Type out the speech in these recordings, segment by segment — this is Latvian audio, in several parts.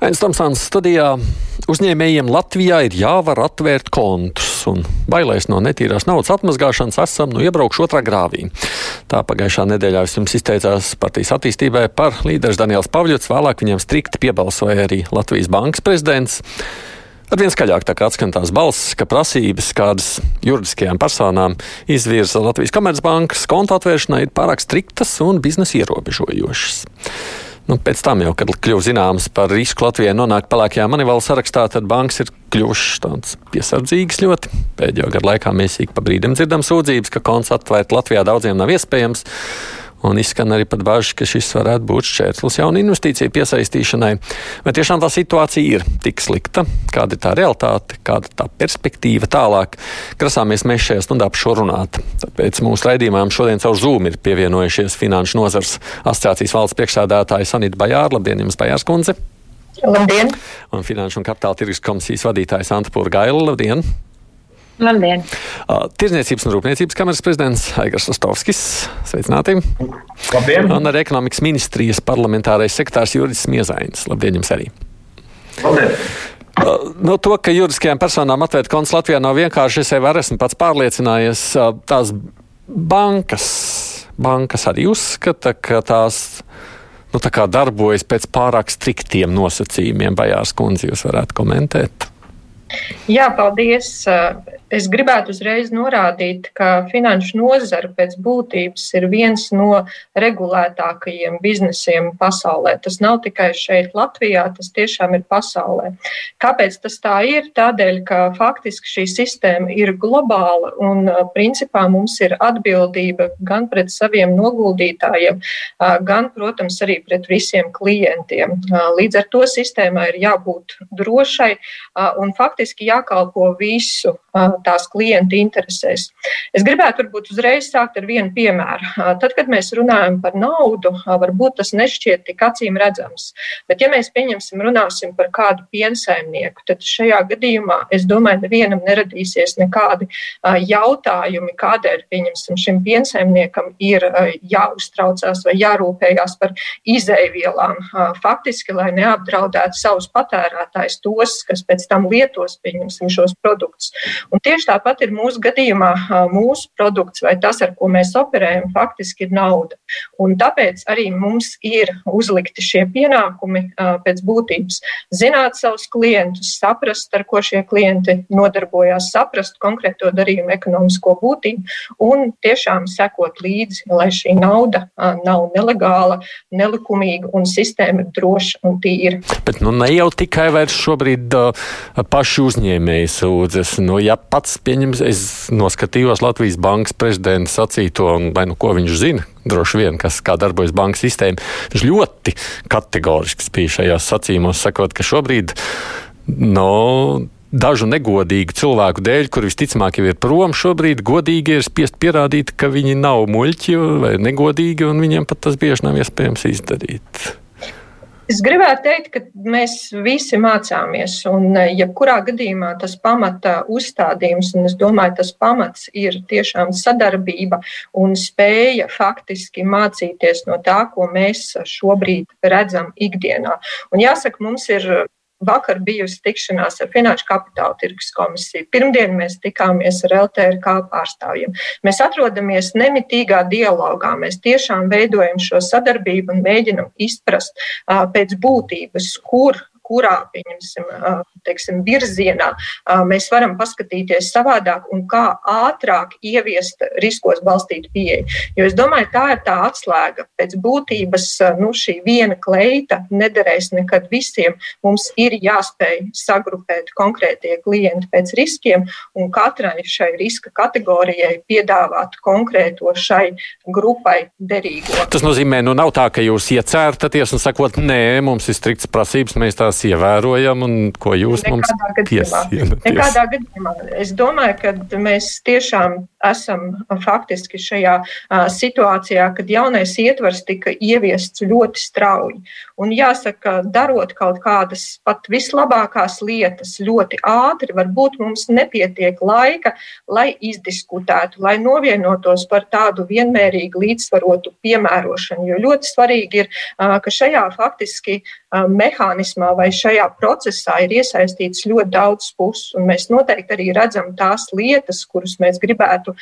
Ains Tomsons studijā uzņēmējiem Latvijā ir jāvar atvērt kontus, un bailēs no netīrās naudas atmazgāšanas esam nu iebraukši otrā grāvī. Tā pagājušā nedēļā vispirms izteicās partijas attīstībai par līderis Daniels Pavļots, vēlāk viņam strikti piebalsoja arī Latvijas bankas prezidents. Arvien skaļāk tā kā atskan tās balss, ka prasības, kādas juridiskajām personām izvirza Latvijas Komercbankas konta atvēršanai, ir pārāk striktas un biznesa ierobežojošas. Nu, pēc tam, jau, kad kļuva zināms par risku Latvijai nonākt pelēkajā manivāla sarakstā, tad bankas ir kļuvušas tādas piesardzīgas ļoti. Pēdējo gadu laikā mēs ik pa brīdim dzirdam sūdzības, ka konts atvērt Latvijā daudziem nav iespējams. Un izskan arī pat bažas, ka šis varētu būt šķērslis jaunu investīciju piesaistīšanai. Vai tiešām tā situācija ir tik slikta? Kāda ir tā realitāte, kāda ir tā perspektīva tālāk? Grasāmies mēs šajā stundā par šo runāt. Tāpēc mūsu raidījumam šodien caur Zoom ir pievienojušies Finanšu nozars asociācijas valsts priekšsēdētāja Sanita Bajāra. Labdien, jums Bajārs kundze! Labdien! Un Finanšu un kapitāla tirgus komisijas vadītājs Anta Pūrgaila. Labdien! Labdien! Tirzniecības un Rūpniecības kameras prezidents Aigars Ostovskis. Sveicināti! Labdien! Un arī ekonomikas ministrijas parlamentārais sekretārs Juris Miezainis. Labdien jums arī! Labdien! No to, ka juridiskajām personām atvērt konts Latvijā nav vienkārši, es jau esmu pats pārliecinājies. Tās bankas, bankas arī uzskata, ka tās nu, tā darbojas pēc pārāk striktiem nosacījumiem. Bajārs kundze, jūs varētu komentēt? Jā, paldies. Es gribētu uzreiz norādīt, ka finanšu nozara pēc būtības ir viens no regulētākajiem biznesiem pasaulē. Tas nav tikai šeit, Latvijā, tas tiešām ir pasaulē. Kāpēc tas tā ir? Tādēļ, ka faktiski šī sistēma ir globāla un principā mums ir atbildība gan pret saviem noguldītājiem, gan, protams, arī pret visiem klientiem. Līdz ar to sistēmai ir jābūt drošai un faktiski jākalpo visu tās klienta interesēs. Es gribētu varbūt uzreiz sākt ar vienu piemēru. Tad, kad mēs runājam par naudu, varbūt tas nešķiet tik acīm redzams. Bet, ja mēs pieņemsim, runāsim par kādu piensaimnieku, tad šajā gadījumā, es domāju, nevienam neradīsies nekādi jautājumi, kādēļ, pieņemsim, šim piensaimniekam ir jāuztraucās vai jārūpējās par izēvielām. Faktiski, lai neapdraudētu savus patērētājus, tos, kas pēc tam lietos, pieņemsim, šos produktus. Un tieši tāpat ir mūsu gadījumā mūsu produkts vai tas, ar ko mēs operējam, faktiski ir nauda. Un tāpēc arī mums ir uzlikti šie pienākumi pēc būtības. Zināt savus klientus, saprast, ar ko šie klienti nodarbojās, saprast konkrēto darījumu ekonomisko būtību un tiešām sekot līdzi, lai šī nauda nav nelegāla, nelikumīga un sistēma ir droša un tīra. Bet nu, ne jau tikai vairs šobrīd uh, paši uzņēmēji sūdzas. Nu, ja pats pieņems, es noskatījos Latvijas bankas prezidenta sacīto, vai nu ko viņš zina, droši vien, kas, kā darbojas bankas sistēma. Viņš ļoti kategorisks bija šajās sacījumos, sakot, ka šobrīd, no, dažu negodīgu cilvēku dēļ, kur visticamāk jau ir prom, šobrīd godīgi ir spiest pierādīt, ka viņi nav muļķi vai negodīgi, un viņiem pat tas bieži nav iespējams izdarīt. Es gribētu teikt, ka mēs visi mācāmies, un eh, jebkurā gadījumā tas pamata uzstādījums, un es domāju, tas pamats ir tiešām sadarbība un spēja faktiski mācīties no tā, ko mēs šobrīd redzam ikdienā. Un jāsaka, mums ir Vakar bijusi tikšanās ar Finanšu kapitāla tirgus komisiju. Pirmdien mēs tikāmies ar LTRK pārstāvjiem. Mēs atrodamies nemitīgā dialogā. Mēs tiešām veidojam šo sadarbību un mēģinam izprast pēc būtības, kur kurā pieņemsim, teiksim, virzienā mēs varam paskatīties savādāk un kā ātrāk ieviest riskos balstītu pieeju. Jo es domāju, tā ir tā atslēga. Pēc būtības nu, šī viena kleita nederēs nekad visiem. Mums ir jāspēj sagrupēt konkrētie klienti pēc riskiem un katrai šai riska kategorijai piedāvāt konkrēto šai grupai derīgo. Tas nozīmē, nu nav tā, ka jūs iecērtaties un sakot, nē, mums ir strikts prasības, mēs tās mēs ievērojam un ko jūs Nekādā mums piesakāt? Nekādā gadījumā. Es domāju, ka mēs tiešām esam faktiski šajā uh, situācijā, kad jaunais ietvers tika ieviests ļoti strauji. Un jāsaka, darot kaut kādas pat vislabākās lietas ļoti ātri, varbūt mums nepietiek laika, lai izdiskutētu, lai novienotos par tādu vienmērīgu līdzsvarotu piemērošanu. Jo ļoti svarīgi ir, uh, ka šajā faktiski mehānismā vai šajā procesā ir iesaistīts ļoti daudz puses. Mēs noteikti arī redzam tās lietas, kuras mēs gribētu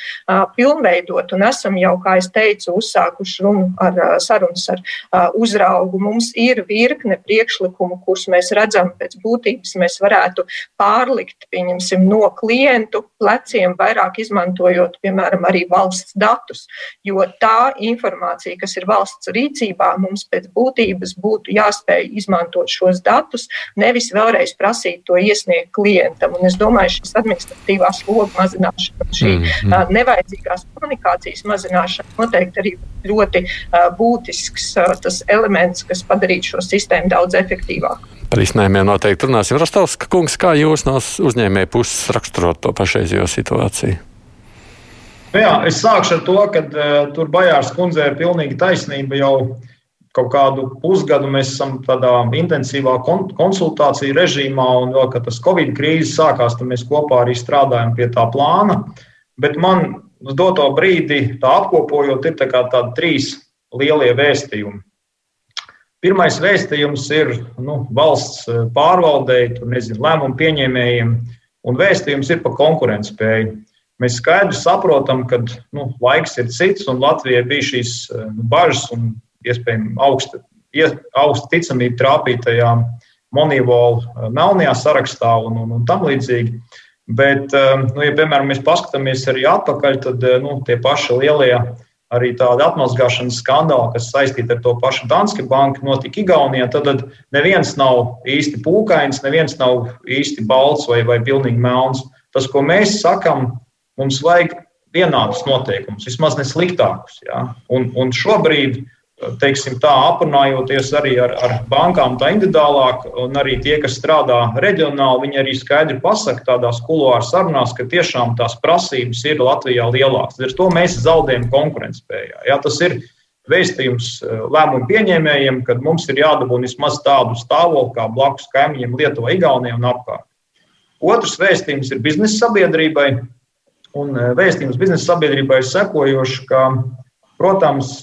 pilnveidot. Un esam jau, kā es teicu, uzsākuši runu ar sarunas ar uzraugu. Mums ir virkne priekšlikumu, kurus mēs redzam pēc būtības, mēs varētu pārlikt, pieņemsim, no klientu pleciem, vairāk izmantojot, piemēram, arī valsts datus. Jo tā informācija, kas ir valsts rīcībā, mums pēc būtības būtu jāspēj izmantot šos datus, nevis vēlreiz prasīt to iesniegt klientam. Un es domāju, šis administratīvā sloga mazināšana, šī mm -hmm. nevajadzīgās komunikācijas mazināšana noteikti arī ļoti būtisks tas elements, kas padarītu šo sistēmu daudz efektīvāku. Par izņēmumiem noteikti runāsim. Rostovska kungs, kā jūs no uzņēmēja puses raksturot to pašreizējo situāciju? Nu jā, es sākšu ar to, ka uh, tur Bajārs kundzei ir pilnīgi taisnība. Jau kaut kādu pusgadu mēs esam tādā intensīvā kon konsultāciju režīmā, un vēl, kad tas Covid krīze sākās, tad mēs kopā arī strādājam pie tā plāna. Bet man uz doto brīdi, tā apkopojot, ir tā tādi trīs lielie vēstījumi. Pirmais vēstījums ir nu, valsts pārvaldei, nezinu, lēmumu pieņēmējiem, un vēstījums ir par konkurētspēju. Mēs skaidri saprotam, ka nu, laiks ir cits, un Latvijai bija šīs nu, bažas un iespējams augsta, augsta ticamība trāpītajā monīvola melnajā sarakstā un, un, un tam līdzīgi. Bet, nu, ja, piemēram, mēs paskatāmies arī atpakaļ, tad nu, tie paši lielie arī tāda atmazgāšanas skandāla, kas saistīta ar to pašu Danske banku, notika Igaunijā. Tad, tad neviens nav īsti pūkains, neviens nav īsti balts vai, vai pilnīgi melns. Tas, ko mēs sakām, mums vajag vienādus noteikumus, vismaz ne sliktākus. Ja? Un, un šobrīd teiksim, tā, aprunājoties arī ar, ar bankām, tā individuālāk, un arī tie, kas strādā reģionāli, viņi arī skaidri pasaka tādās kuluāru sarunās, ka tiešām tās prasības ir Latvijā lielākas. Ar to mēs zaudējam konkurētspējā. Ja, tas ir vēstījums eh, lēmumu pieņēmējiem, ka mums ir jādabū vismaz tādu stāvokli kā blakus kaimiņiem Lietuvai, Igaunijai un apkārt. Otrs vēstījums ir biznesa sabiedrībai. Un eh, vēstījums biznesa sabiedrībai ir sekojošs, ka, protams,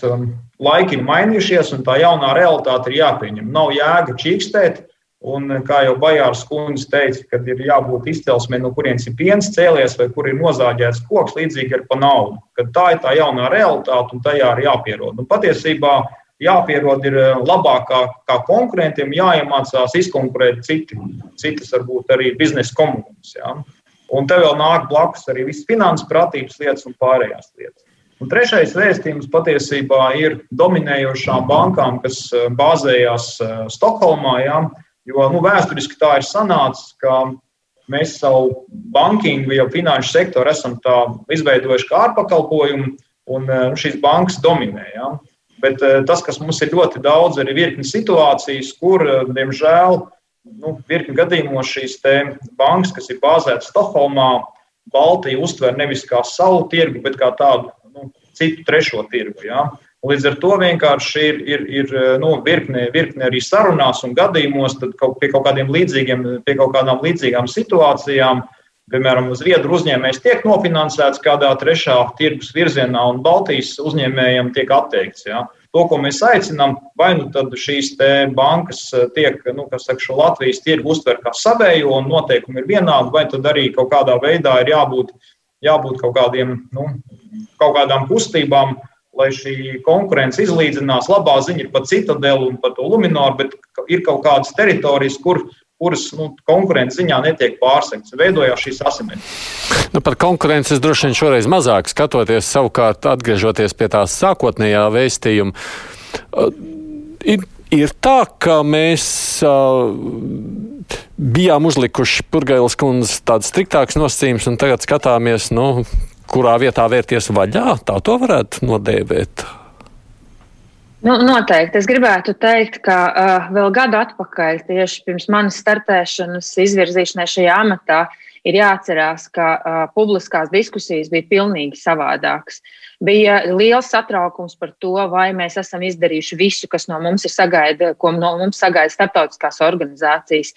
laiki ir mainījušies, un tā jaunā realitāte ir jāpieņem. Nav jēga čīkstēt, un kā jau Bajārs kundze teica, kad ir jābūt izcelsmē, no kurienes ir piens cēlies vai kur ir nozāģēts koks, līdzīgi ar pa naudu. Kad tā ir tā jaunā realitāte, un tajā ir jāpierod. Un patiesībā jāpierod ir eh, labākā kā konkurentiem, jāiemācās izkonkurēt citi, citas varbūt arī biznesa komunas. Ja? Un te vēl nāk blakus arī viss finanses pratības lietas un pārējās lietas. Un trešais vēstījums patiesībā ir dominējošām bankām, kas eh, bāzējās eh, Stokholmā. Ja, jo nu, vēsturiski tā ir sanācis, ka mēs savu bankingu, jau finanšu sektoru esam izveidojuši kā ārpakalpojumu, un eh, nu, šīs bankas dominē. Ja. Bet tas, kas mums ir ļoti daudz, ir virkni situācijas, kur, diemžēl, nu, virkni gadījumos šīs bankas, kas ir bāzētas Stokholmā, Baltiju uztver nevis kā savu tirgu, bet kā tādu citu trešo tirgu. Ja? Līdz ar to vienkārši ir, ir, ir nu, virkne, virkne arī sarunās un gadījumos, tad kaut, pie, kaut līdzīgiem, pie kaut kādām līdzīgām situācijām, piemēram, Zviedru uzņēmējs tiek nofinansēts kādā trešā tirgus virzienā, un Baltijas uzņēmējiem tiek atteikts. Ja. To, ko mēs aicinām, vai nu šīs bankas tiek, nu, kas saka, šo Latvijas tirgu uztver kā savējo, un noteikumi ir vienādi, vai tad arī kaut kādā veidā ir jābūt jābūt kaut, kādiem, nu, kaut kādām kustībām, lai šī konkurence izlīdzinās. Labā ziņa ir par citadelu un par to luminoru, bet ir kaut kādas teritorijas, kur, kuras nu, konkurences ziņā netiek pārsektas. Veidojās šīs asimetrijas. Nu, par konkurences droši vien šoreiz mazāk skatoties, savukārt atgriežoties pie tās sākotnējā vēstījuma. Uh, ir, ir tā, ka mēs uh, bijām uzlikuši Purgailas kundzes tādas striktākas nosacījumus, un tagad skatāmies, nu, kurā vietā vērties vaļā. Tā to varētu nodēvēt. Nu, noteikti. Es gribētu teikt, ka uh, vēl gadu atpakaļ, tieši pirms manas startēšanas, izvirzīšanai šajā amatā, ir jāatcerās, ka uh, publiskās diskusijas bija pilnīgi savādākas. Uh, Bija liels satraukums par to, vai mēs esam izdarījuši visu, kas no mums ir sagaida, ko no mums sagaida starptautiskās organizācijas.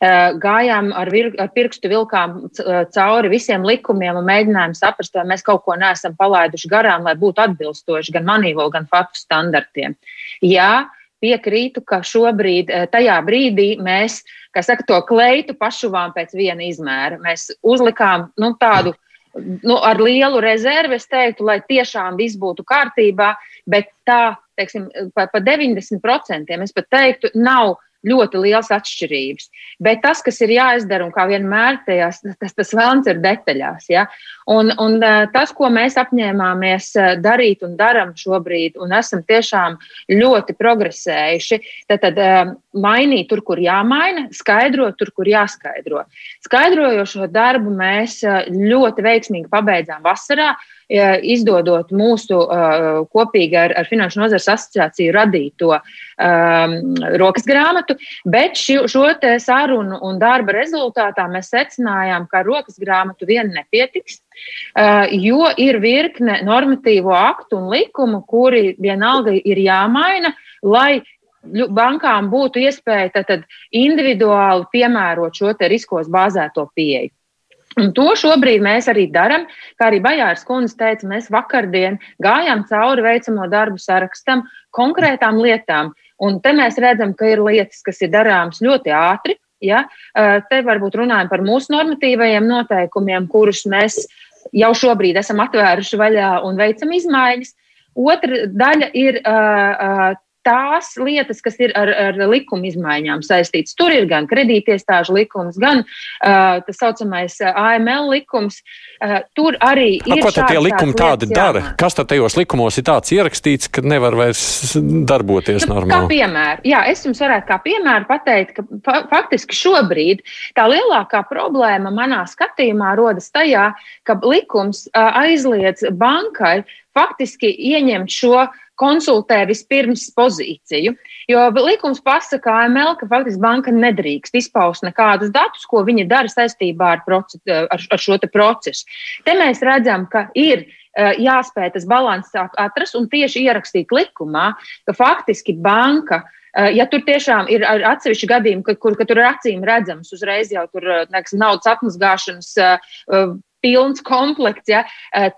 Eh, gājām ar, vir, ar pirkstu vilkām eh, cauri visiem likumiem un mēģinājām saprast, vai mēs kaut ko neesam palaiduši garām, lai būtu atbilstoši gan manīvo, gan faktu standartiem. Jā, piekrītu, ka šobrīd, tajā brīdī mēs, kā saka, to kleitu pašuvām pēc viena izmēra. Mēs uzlikām nu, tādu nu, ar lielu rezervi, es teiktu, lai tiešām viss būtu kārtībā, bet tā, teiksim, pa, pa 90% es pat teiktu, nav ļoti liels atšķirības. Bet tas, kas ir jāizdara, un kā vienmēr, tajās, tas, tas vēlams ir detaļās. Ja? Un, un tas, ko mēs apņēmāmies darīt un darām šobrīd, un esam tiešām ļoti progresējuši, tad, tad mainīt tur, kur jāmaina, skaidrot tur, kur jāskaidro. Skaidrojošo darbu mēs ļoti veiksmīgi pabeidzām vasarā izdodot mūsu uh, kopīgi ar, ar Finanšu nozares asociāciju radīto um, rokas grāmatu, bet ši, šo sarunu un darba rezultātā mēs secinājām, ka rokas grāmatu vien nepietiks, jo ir virkne normatīvo aktu un likumu, kuri vienalga ir jāmaina, lai bankām būtu iespēja tad, tad individuāli piemērot šo riskos bāzēto pieeju. Un to šobrīd mēs arī darām. Kā arī Bajārs kundze teica, mēs vakardien gājām cauri veicamo darbu sarakstam, konkrētām lietām. Un te mēs redzam, ka ir lietas, kas ir darāmas ļoti ātri. Ja? Te varbūt runājam par mūsu normatīvajiem noteikumiem, kurus mēs jau šobrīd esam atvēruši vaļā un veicam izmaiņas. Otra daļa ir uh, tās lietas, kas ir ar, ar likuma izmaiņām saistītas. Tur ir gan kredītiestāžu likums, gan uh, tas saucamais AML likums. Uh, tur arī ir. A, ko tad tie likumi tādi dara? Jāmā. Kas tad tajos likumos ir tāds ierakstīts, ka nevar vairs darboties nu, normāli? Kā piemēru, jā, es jums varētu kā piemēru pateikt, ka fa faktiski šobrīd tā lielākā problēma manā skatījumā rodas tajā, ka likums uh, aizliedz bankai faktiski ieņemt šo konsultē vispirms pozīciju. Jo likums pasaka AML, ka faktiski banka nedrīkst izpaust nekādus datus, ko viņa dara saistībā ar, proces, ar, ar šo procesu. Te mēs redzam, ka ir eh, jāspēj tas balans atrast un tieši ierakstīt likumā, ka faktiski banka. Eh, ja tur tiešām ir atsevišķi gadījumi, ka, kur ka tur ir acīm redzams, uzreiz jau tur eh, neksim, naudas atmazgāšanas pilns komplekts, ja,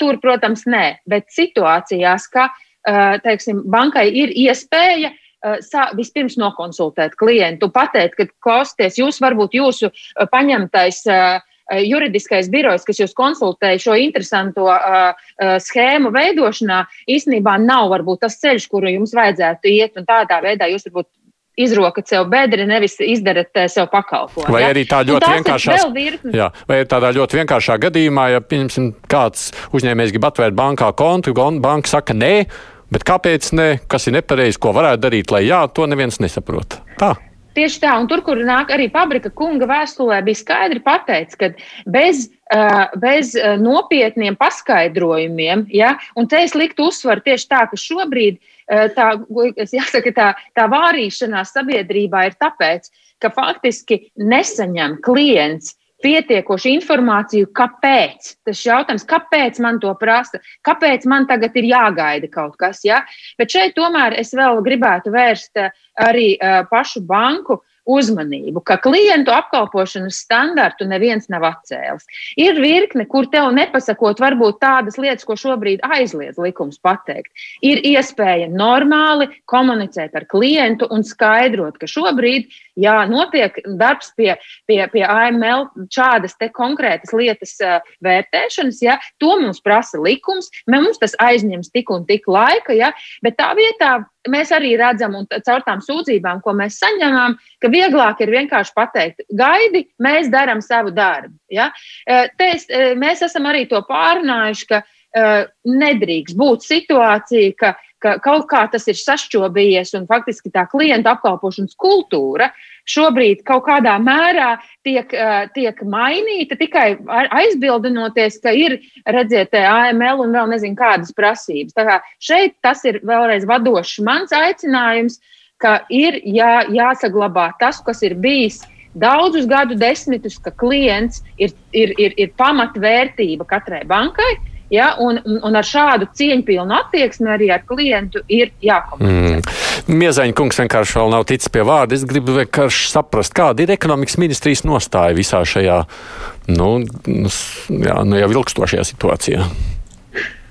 tur, protams, nē, bet situācijās, ka uh, teiksim, bankai ir iespēja eh, sā, vispirms nokonsultēt klientu, pateikt, ka klausieties, jūs varbūt jūsu eh, paņemtais juridiskais birojs, kas jūs konsultēja šo interesanto uh, uh, schēmu veidošanā, īstenībā nav varbūt tas ceļš, kuru jums vajadzētu iet, un tādā veidā jūs varbūt izrokat sev bedri, nevis izdarat sev pakalpojumu. Vai arī tā ļoti vienkāršā, jā, vai tādā ļoti vienkāršā gadījumā, ja, pieņemsim, kāds uzņēmējs grib atvērt bankā kontu, banka saka nē, Bet kāpēc ne? Kas ir nepareizi, ko varētu darīt, lai jā, to neviens nesaprot. Tā. Tieši tā, un tur, kur nāk arī pabrika kunga vēstulē, bija skaidri pateikts, ka bez, uh, bez uh, nopietniem paskaidrojumiem, ja, un te es liktu uzsvaru tieši tā, ka šobrīd uh, tā, jāsaka, tā, tā vārīšanās sabiedrībā ir tāpēc, ka faktiski nesaņem klients pietiekošu informāciju, kāpēc. Tas jautājums, kāpēc man to prasa, kāpēc man tagad ir jāgaida kaut kas. Ja? Bet šeit tomēr es vēl gribētu vērst eh, arī uh, pašu banku uh, uzmanību, ka klientu apkalpošanas standartu neviens nav atcēlis. Ir virkne, kur tev nepasakot, varbūt tādas lietas, ko šobrīd aizliedz likums pateikt. Ir iespēja normāli komunicēt ar klientu un skaidrot, ka šobrīd, jā, notiek darbs pie, pie, pie AML šādas konkrētas lietas vērtēšanas, ja, to mums prasa likums, mums tas aizņems tik un tik laika, ja, bet tā vietā mēs arī redzam, un caur tām sūdzībām, ko mēs saņemam, ka vieglāk ir vienkārši pateikt, gaidi, mēs darām savu darbu. Ja? Eh, te es, eh, mēs esam arī to pārunājuši, ka uh, nedrīkst būt situācija, ka, ka kaut kā tas ir sašķobījies un faktiski tā klienta apkalpošanas kultūra šobrīd kaut kādā mērā tiek, tiek mainīta tikai aizbildinoties, ka ir, redziet, AML un vēl nezinu kādas prasības. Tā kā šeit tas ir vēlreiz vadošs mans aicinājums, ka ir jā, jāsaglabā tas, kas ir bijis daudzus gadu desmitus, ka klients ir, ir, ir, ir pamatvērtība katrai bankai Ja, un, un ar šādu cieņpilnu attieksmi arī ar klientu ir jākomunicē. Mm. Miezaņa kungs vienkārši vēl nav ticis pie vārda. Es gribu vienkārši saprast, kāda ir ekonomikas ministrijas nostāja visā šajā, nu, jā, nu jau ilgstošajā situācijā.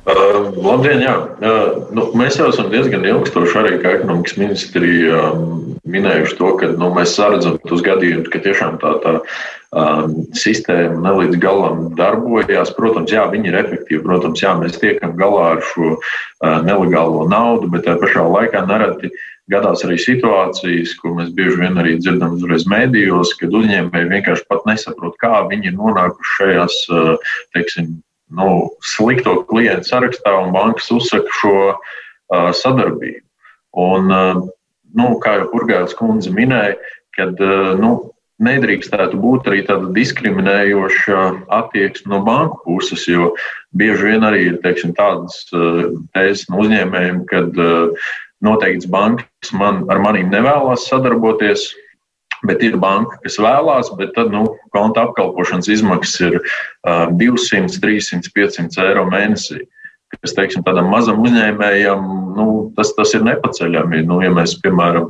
Uh, labdien, jā. Uh, nu, mēs jau esam diezgan ilgstoši arī kā ekonomikas ministrija um, minējuši to, ka nu, mēs saredzam tos gadījumus, ka tiešām tā, tā um, sistēma nelīdz galam darbojās. Protams, jā, viņi ir efektīvi. Protams, jā, mēs tiekam galā ar šo uh, nelegālo naudu, bet tajā pašā laikā nereti gadās arī situācijas, ko mēs bieži vien arī dzirdam uzreiz mēdījos, kad uzņēmēji vienkārši pat nesaprot, kā viņi ir nonākuši šajās, uh, teiksim, nu, slikto klientu sarakstā, un bankas uzsaka šo uh, sadarbību. Un, uh, nu, kā jau Burgājas kundze minēja, kad uh, nu, nedrīkstētu būt arī tāda diskriminējoša attieksme no banku puses, jo bieži vien arī ir teiksim, tādas tēzes no uzņēmējiem, kad noteikts bankas man, ar maniem nevēlas sadarboties, Bet ir banka, kas vēlās, bet tad nu, konta apkalpošanas izmaksas ir uh, 200, 300, 500 eiro mēnesī. Kas, teiksim, tādam mazam uzņēmējam, nu, tas, tas ir nepaceļami. Nu, ja mēs, piemēram,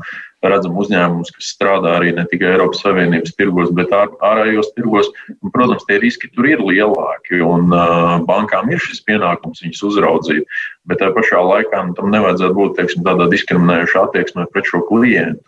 redzam uzņēmumus, kas strādā arī ne tikai Eiropas Savienības tirgos, bet ār, ārējos tirgos, un, protams, tie riski tur ir lielāki. Un, uh, bankām ir šis pienākums viņus uzraudzīt, bet tajā pašā laikā nu, tam nevajadzētu būt teiksim, tādā diskriminējošā attieksmē pret šo klientu.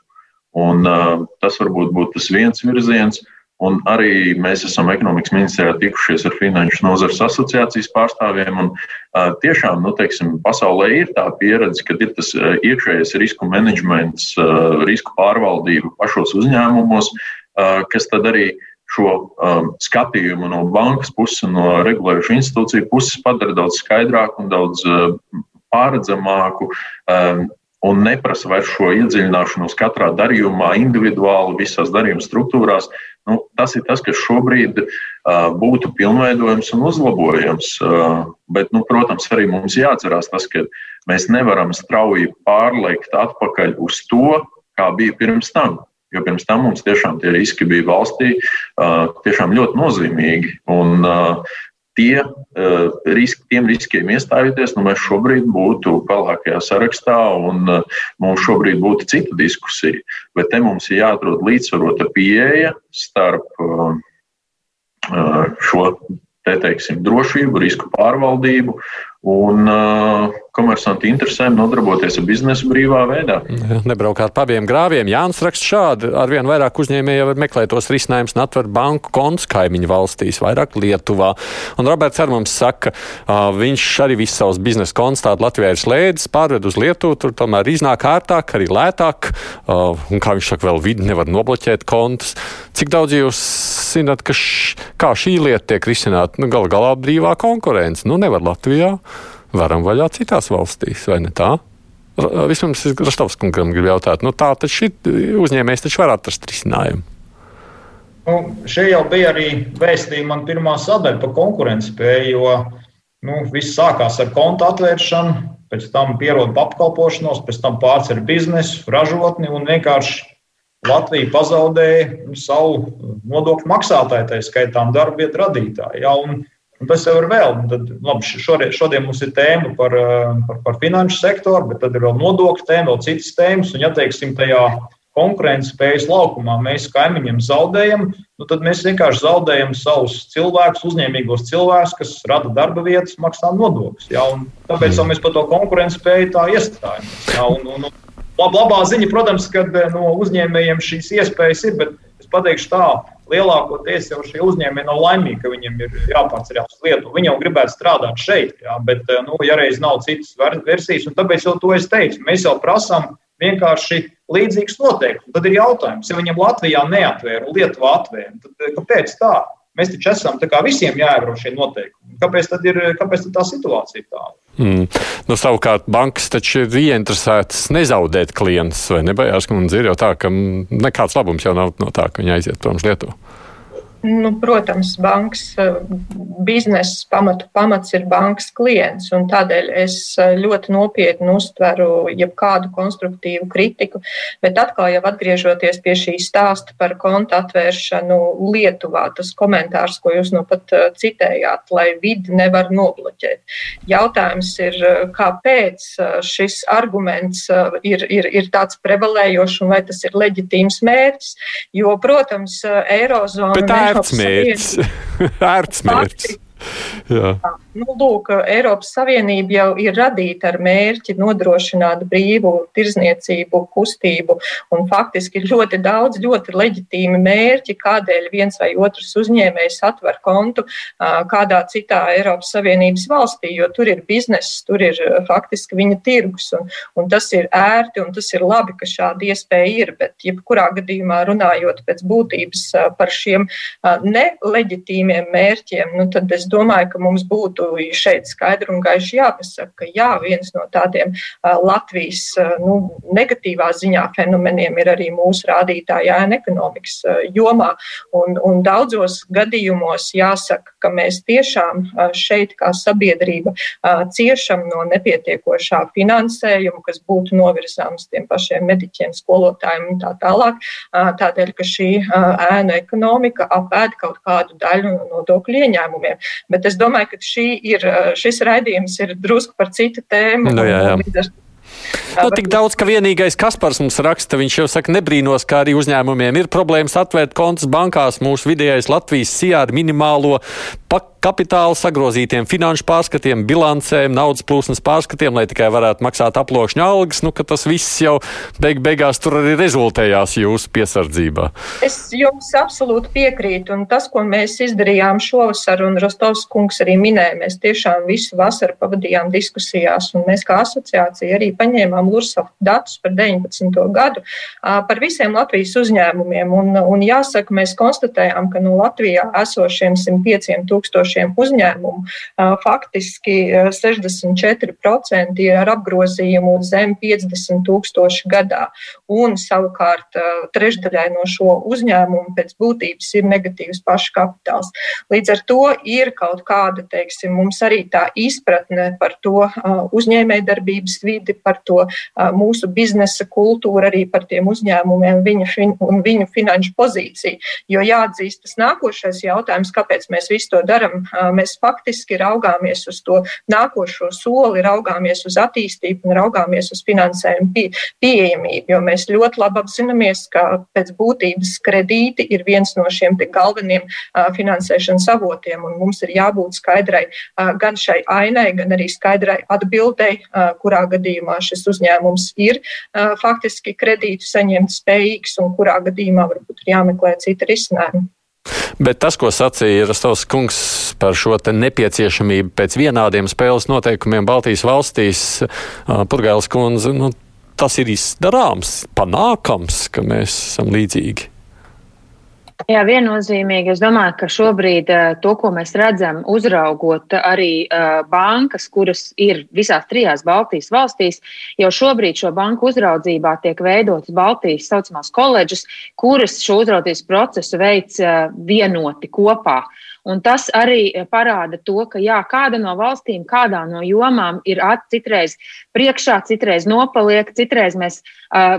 Un, uh, tas varbūt būtu tas viens virziens. Un arī mēs esam ekonomikas ministrijā tikušies ar Finanšu nozares asociācijas pārstāvjiem. Un, uh, tiešām, nu, teiksim, pasaulē ir tā pieredze, ka ir tas uh, iekšējais risku menedžments, uh, risku pārvaldība pašos uzņēmumos, uh, kas tad arī šo um, skatījumu no bankas puses no regulējušu institūciju puses padara daudz skaidrāku un daudz uh, pārredzamāku. Um, un neprasa vairs šo iedziļināšanos katrā darījumā, individuāli, visās darījuma struktūrās. Nu, tas ir tas, kas šobrīd uh, būtu pilnveidojams un uzlabojams. Uh, bet, nu, protams, arī mums jāatcerās tas, ka mēs nevaram strauji pārliekt atpakaļ uz to, kā bija pirms tam. Jo pirms tam mums tiešām tie riski bija valstī tiešām ļoti nozīmīgi. Un, tie, uh, riski, tiem riskiem iestājoties, nu, mēs šobrīd būtu pelēkajā sarakstā un uh, mums šobrīd būtu cita diskusija. Bet te mums ir jāatrod līdzsvarota pieeja starp uh, šo te, teiksim, drošību, risku pārvaldību un uh, komersantu interesēm nodarboties ar biznesu brīvā veidā. Nebraukāt pa abiem grāviem. Jānis raksta šādi. Arvien vairāk uzņēmēji jau var meklēt tos risinājumus un atver banku kontus kaimiņu valstīs, vairāk Lietuvā. Un Roberts ar mums saka, uh, viņš arī visu savus biznesa kontus tādu Latvijā ir slēdzis, pārved uz Lietuvu, tur tomēr iznāk ērtāk, arī lētāk. Uh, un kā viņš saka, vēl vidi nevar nobloķēt kontus. Cik daudz jūs zināt, ka š, kā šī lieta tiek risināta? Nu, Galu galā brīvā konkurence. Nu, nevar Latvijā varam vaļā citās valstīs, vai ne tā? Vispirms es Grastovs kungam gribu jautāt, nu tā taču ir uzņēmējs taču var atrast risinājumu. Nu, šie jau bija arī vēstījumi man pirmā sadaļa par konkurences spēju, jo nu, viss sākās ar kontu atvēršanu, pēc tam pierodu apkalpošanos, pēc tam pārcer biznesu, ražotni un vienkārši Latvija pazaudēja savu nodokļu maksātāju, tā skaitām darba vietu radītāju. Ja, un, Un tas jau ir vēl. Tad, labi, šodien, šodien mums ir tēma par, eh, par, par finanšu sektoru, bet tad ir vēl nodokļu tēma, vēl citas tēmas. Un, ja teiksim, tajā konkurences spējas laukumā mēs kaimiņiem zaudējam, nu, tad mēs vienkārši zaudējam savus cilvēkus, uzņēmīgos cilvēkus, kas rada darba vietas, maksā nodokļus. Ja? Tāpēc mēs par to konkurences spēju tā iestājamies. Ja? Un, un, un, lab, labā ziņa, protams, ka eh, no uzņēmējiem šīs iespējas ir, bet es pateikšu tā lielākoties jau šie uzņēmēji nav laimīgi, ka viņiem ir jāpārceļās uz Lietuvu. Viņi jau gribētu strādāt šeit, jā, bet, eh, nu, ja reiz nav citas versijas, un tāpēc jau to es teicu, mēs jau prasām vienkārši līdzīgus noteikumus. Tad ir jautājums, ja viņam Latvijā neatvēra, Lietuvā atvēra, tad eh, kāpēc tā? Mēs taču esam tā kā visiem jāievēro šie noteikumi. Kāpēc tad ir kāpēc tad tā situācija tāda? Mm. Nu, savukārt, bankas taču ir ieinteresētas nezaudēt klientus, vai ne? Bajārs kundze ir jau tā, ka nekāds labums jau nav no tā, ka viņi aiziet prom uz Lietuvu. Nu, protams, bankas eh, biznesa pamatu pamats ir bankas klients. Tādēļ es eh, ļoti nopietni uztveru jebkādu konstruktīvu kritiku. Bet atkal, jau atgriežoties pie šī stāsta par konta atvēršanu Lietuvā, tas komentārs, ko jūs nu pat eh, citējāt, lai vidi nevar nobloķēt. Jautājums ir, kāpēc šis arguments ir, ir, ir tāds prevalējošs un vai tas ir leģitīms mērķis? Jo, protams, Eirozona ērts mērķis. ērts mērķis. Jā. Nu, lūk, Eiropas Savienība jau ir radīta ar mērķi nodrošināt brīvu tirzniecību, kustību, faktiski ir ļoti daudz ļoti leģitīmi mērķi, kādēļ viens vai otrs uzņēmējs atver kontu kādā citā Eiropas Savienības valstī, jo tur ir bizness, tur ir faktiski viņa tirgus, un, un tas ir ērti, un tas ir labi, ka šāda iespēja ir, bet jebkurā gadījumā runājot pēc būtības par šiem neleģitīmiem mērķiem, nu, tad es domāju, ka mums būtu šeit skaidri un gaiši jāpasaka, ka jā, viens no tādiem Latvijas nu, negatīvā ziņā fenomeniem ir arī mūsu rādītāji ēna ekonomikas jomā. Un, un daudzos gadījumos jāsaka, ka mēs tiešām šeit kā sabiedrība ciešam no nepietiekošā finansējuma, kas būtu novirzāms tiem pašiem mediķiem, skolotājiem un tā tālāk. Tādēļ, ka šī ēna ekonomika apēd kaut kādu daļu no nodokļu ieņēmumiem. Bet es domāju, ka šī ir, šis raidījums ir drusku par citu tēmu. Nu, jā, jā. Nu, tik daudz, ka vienīgais Kaspars mums raksta, viņš jau saka, nebrīnos, ka arī uzņēmumiem ir problēmas atvērt kontus bankās. Mūsu vidējais Latvijas sijā ar minimālo kapitālu sagrozītiem finanšu pārskatiem, bilancēm, naudas plūsmas pārskatiem, lai tikai varētu maksāt aploksņa algas, nu, ka tas viss jau beig beigās tur arī rezultējās jūsu piesardzībā. Es jums absolūti piekrītu, un tas, ko mēs izdarījām šovasar, un Rostovs kungs arī minēja, mēs tiešām visu vasaru pavadījām diskusijās, un mēs kā asociācija arī paņēmām Lursoft datus par 19. gadu par visiem Latvijas uzņēmumiem. Un, un jāsaka, mēs konstatējām, ka no Latvijā esošiem 105 tūkstošiem uzņēmumu faktiski 64% ir ar apgrozījumu zem 50 tūkstoši gadā. Un savukārt trešdaļai no šo uzņēmumu pēc būtības ir negatīvs pašu kapitāls. Līdz ar to ir kaut kāda, teiksim, mums arī tā izpratne par to uzņēmējdarbības vidi, par to mūsu biznesa kultūru, arī par tiem uzņēmumiem viņa fin, un viņu finanšu pozīciju. Jo jāatzīst, tas nākošais jautājums, kāpēc mēs visu to darām, mēs faktiski raugāmies uz to nākošo soli, raugāmies uz attīstību un raugāmies uz finansējumu pie, pieejamību, jo mēs ļoti labi apzināmies, ka pēc būtības kredīti ir viens no šiem galveniem finansēšanas avotiem, un mums ir jābūt skaidrai gan šai ainai, gan arī skaidrai atbildei, kurā gadījumā šis uzņēmums ir faktiski kredītu saņemt spējīgs un kurā gadījumā varbūt ir jāmeklē cita risinājuma. Bet tas, ko sacīja Rastovs kungs par šo nepieciešamību pēc vienādiem spēles noteikumiem Baltijas valstīs, Purgailes kundze, nu, tas ir izdarāms, panākams, ka mēs esam līdzīgi. Jā, viennozīmīgi. Es domāju, ka šobrīd uh, to, ko mēs redzam, uzraugot arī uh, bankas, kuras ir visās trijās Baltijas valstīs, jau šobrīd šo banku uzraudzībā tiek veidotas Baltijas saucamās koledžas, kuras šo uzraudzības procesu veic uh, vienoti kopā. Un tas arī eh, parāda to, ka jā, kāda no valstīm, kādā no jomām ir citreiz priekšā, citreiz nopaliek, citreiz mēs,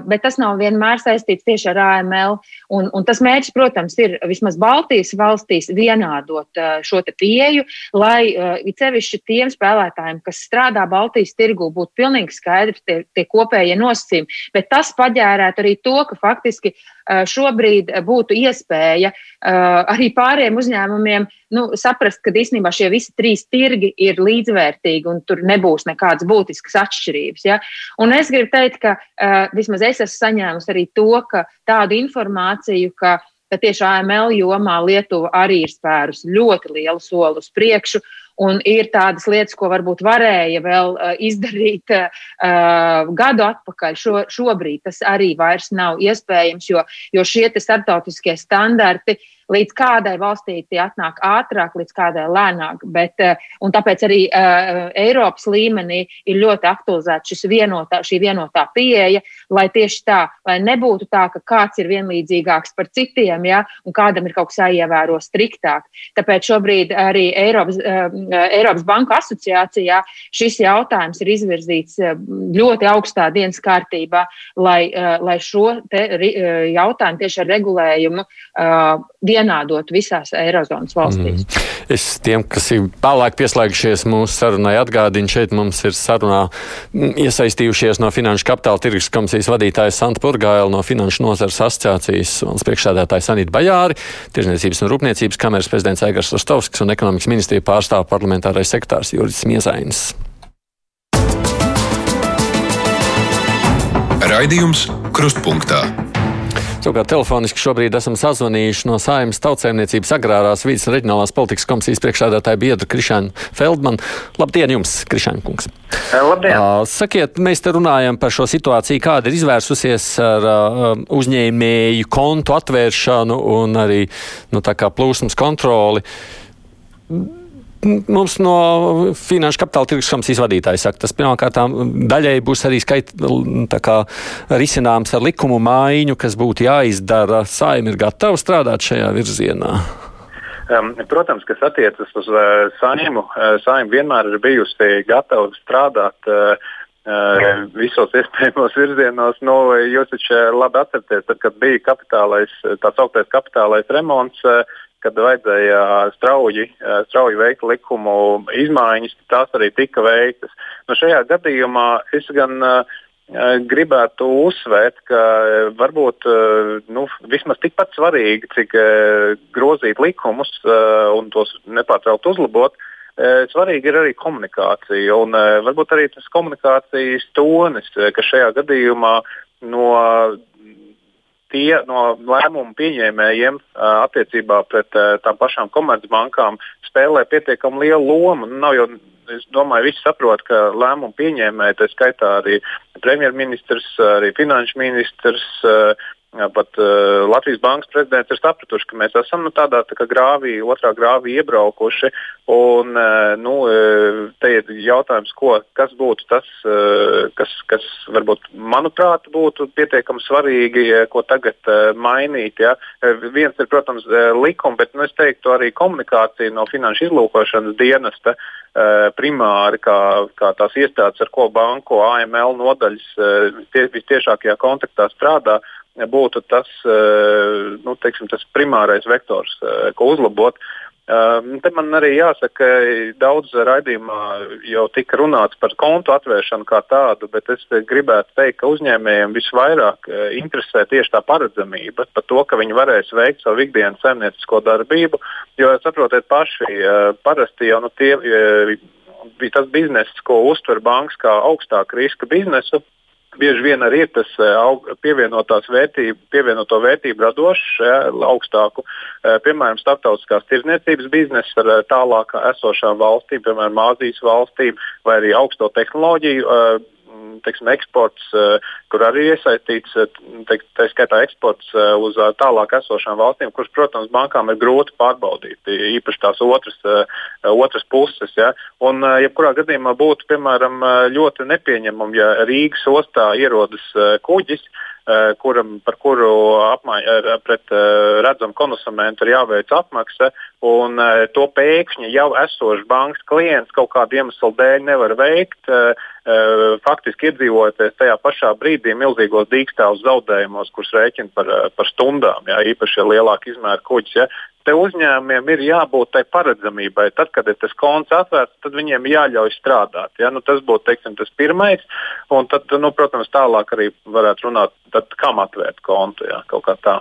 bet tas nav vienmēr saistīts tieši ar AML. Un, un tas mērķis, protams, ir vismaz Baltijas valstīs vienādot uh, šo pieeju, lai uh, it sevišķi tiem spēlētājiem, kas strādā Baltijas tirgū, būtu pilnīgi skaidrs tie, tie kopējie nosacījumi. Bet tas paģērētu arī to, ka faktiski šobrīd būtu iespēja uh, arī pārējiem uzņēmumiem nu, saprast, ka īstenībā šie visi trīs tirgi ir līdzvērtīgi un tur nebūs nekādas būtiskas atšķirības. Ja? Un es gribu teikt, ka vismaz es esmu saņēmusi arī to, ka tādu informāciju, ka ka tieši AML jomā Lietuva arī ir spērusi ļoti lielu soli uz priekšu. Un ir tādas lietas, ko varbūt varēja vēl uh, izdarīt uh, gadu atpakaļ. Šo, šobrīd tas arī vairs nav iespējams, jo, jo šie starptautiskie standarti uh, līdz kādai valstī tie atnāk ātrāk, līdz kādai lēnāk. Bet, eh, un tāpēc arī uh, Eiropas līmenī ir ļoti aktualizēta vienotā, šī vienotā pieeja, lai tieši tā, lai nebūtu tā, ka kāds ir vienlīdzīgāks par citiem, ja, un kādam ir kaut kas jāievēro striktāk. Tāpēc šobrīd arī Eiropas, uh, Eiropas Banku asociācijā šis jautājums ir izvirzīts ļoti augstā dienas kārtībā, lai, uh, lai šo te, jautājumu tieši ar regulējumu uh, vienādot visās Eirozonas valstīs. Mm. Es tiem, kas ir tālāk pieslēgušies mūsu sarunai, atgādinu, šeit mums ir sarunā iesaistījušies no Finanšu kapitāla tirgus komisijas vadītājs Santa Purgaila, no Finanšu nozares asociācijas un priekšsēdētājs Anita Bajāri, Tirzniecības un Rūpniecības kameras prezidents Aigars Rostovskis un ekonomikas ministrija pārstāv parlamentārais sektārs Juris Miezainis. Raidījums Krustpunktā. Savukārt telefoniski šobrīd esam sazvanījuši no Saimnes tautsēmniecības agrārās vidas un reģionālās politikas komisijas priekšādātāja biedra Krišāna Feldman. Labdien jums, Krišāna kungs! Eh, labdien! Uh, sakiet, mēs te runājam par šo situāciju, kāda ir izvērsusies ar uh, uzņēmēju kontu atvēršanu un arī nu, plūsmas kontroli mums no Finanšu kapitāla tirgus komisijas vadītāja saka, tas pirmkārt daļai būs arī skait, kā, risināms ar likumu maiņu, kas būtu jāizdara. Saima ir gatava strādāt šajā virzienā. Um, protams, kas attiecas uz uh, saimu, uh, saima vienmēr ir bijusi gatava strādāt uh, uh, visos iespējamos virzienos. Nu, jūs taču labi atceraties, tad, kad bija kapitālais, tā sauktais kapitālais remonts. Uh, kad vajadzēja strauji, strauji veikt likumu izmaiņas, tās arī tika veiktas. Nu, šajā gadījumā es gan uh, gribētu uzsvērt, ka varbūt nu, vismaz tikpat svarīgi, cik grozīt likumus un tos nepārtraukt uzlabot, svarīgi ir arī komunikācija. Un varbūt arī tas komunikācijas tonis, kas šajā gadījumā no tie no lēmumu pieņēmējiem attiecībā pret tām pašām komercbankām spēlē pietiekami lielu lomu. Nu, nav jau, es domāju, visi saprot, ka lēmumu pieņēmēji, tā skaitā arī premjerministrs, arī finanšu ministrs, Pat uh, Latvijas Bankas prezidents ir sapratuši, ka mēs esam nu, tādā tā grāvī, otrā grāvī iebraukuši. Un, uh, nu, te ir jautājums, ko, kas būtu tas, uh, kas, kas varbūt, manuprāt, būtu pietiekami svarīgi, ko tagad uh, mainīt. Ja? Viens ir, protams, likums, bet nu, es teiktu arī komunikācija no finanšu izlūkošanas dienesta primāri, kā, kā tās iestādes, ar ko banku AML nodaļas tie, vistiešākajā kontaktā strādā būtu tas, eh, nu, teiksim, tas primārais vektors, eh, ko uzlabot. Uh, te man arī jāsaka, ka daudz raidījumā jau tika runāts par kontu atvēršanu kā tādu, bet es gribētu teikt, ka uzņēmējiem visvairāk interesē tieši tā paredzamība par to, ka viņi varēs veikt savu ikdienas saimniecisko darbību. Jo saprotiet paši, parasti jau nu, tie bija tas bizness, ko uztver bankas kā augstāku riska biznesu bieži vien arī ir tas eh, aug, pievienotās vērtību, pievienoto vērtību radošs, ja, augstāku, eh, piemēram, starptautiskās tirdzniecības biznesa ar eh, tālāk esošām valstīm, piemēram, Āzijas valstīm vai arī augsto tehnoloģiju teiksim, eksports, eh, kur arī iesaistīts, eh, teik, tā skaitā eksports eh, uz tālāk esošām valstīm, kuras, protams, bankām ir grūti pārbaudīt, īpaši tās otras, otras puses. Ja? Un, jebkurā gadījumā būtu, piemēram, ļoti nepieņemami, ja Rīgas ostā ierodas kuģis, kuram, par kuru apmaiņa pret redzamu konsumentu ir jāveic apmaksa, un to pēkšņi jau esošs bankas klients kaut kādu iemeslu dēļ nevar veikt. Eh, faktiski iedzīvoties tajā pašā brīdī milzīgos dīkstāvus zaudējumos, kurus rēķina par, par stundām, jā, īpaši ja lielāka izmēra kuģis. Ja. Te uzņēmumiem ir jābūt tai paredzamībai. Tad, kad ir tas konts atvērts, tad viņiem jāļauj strādāt. Ja? Nu, tas būtu teiksim, tas pirmais. Un tad, nu, protams, tālāk arī varētu runāt, tad, kam atvērt kontu. Ja? Kaut kā tā.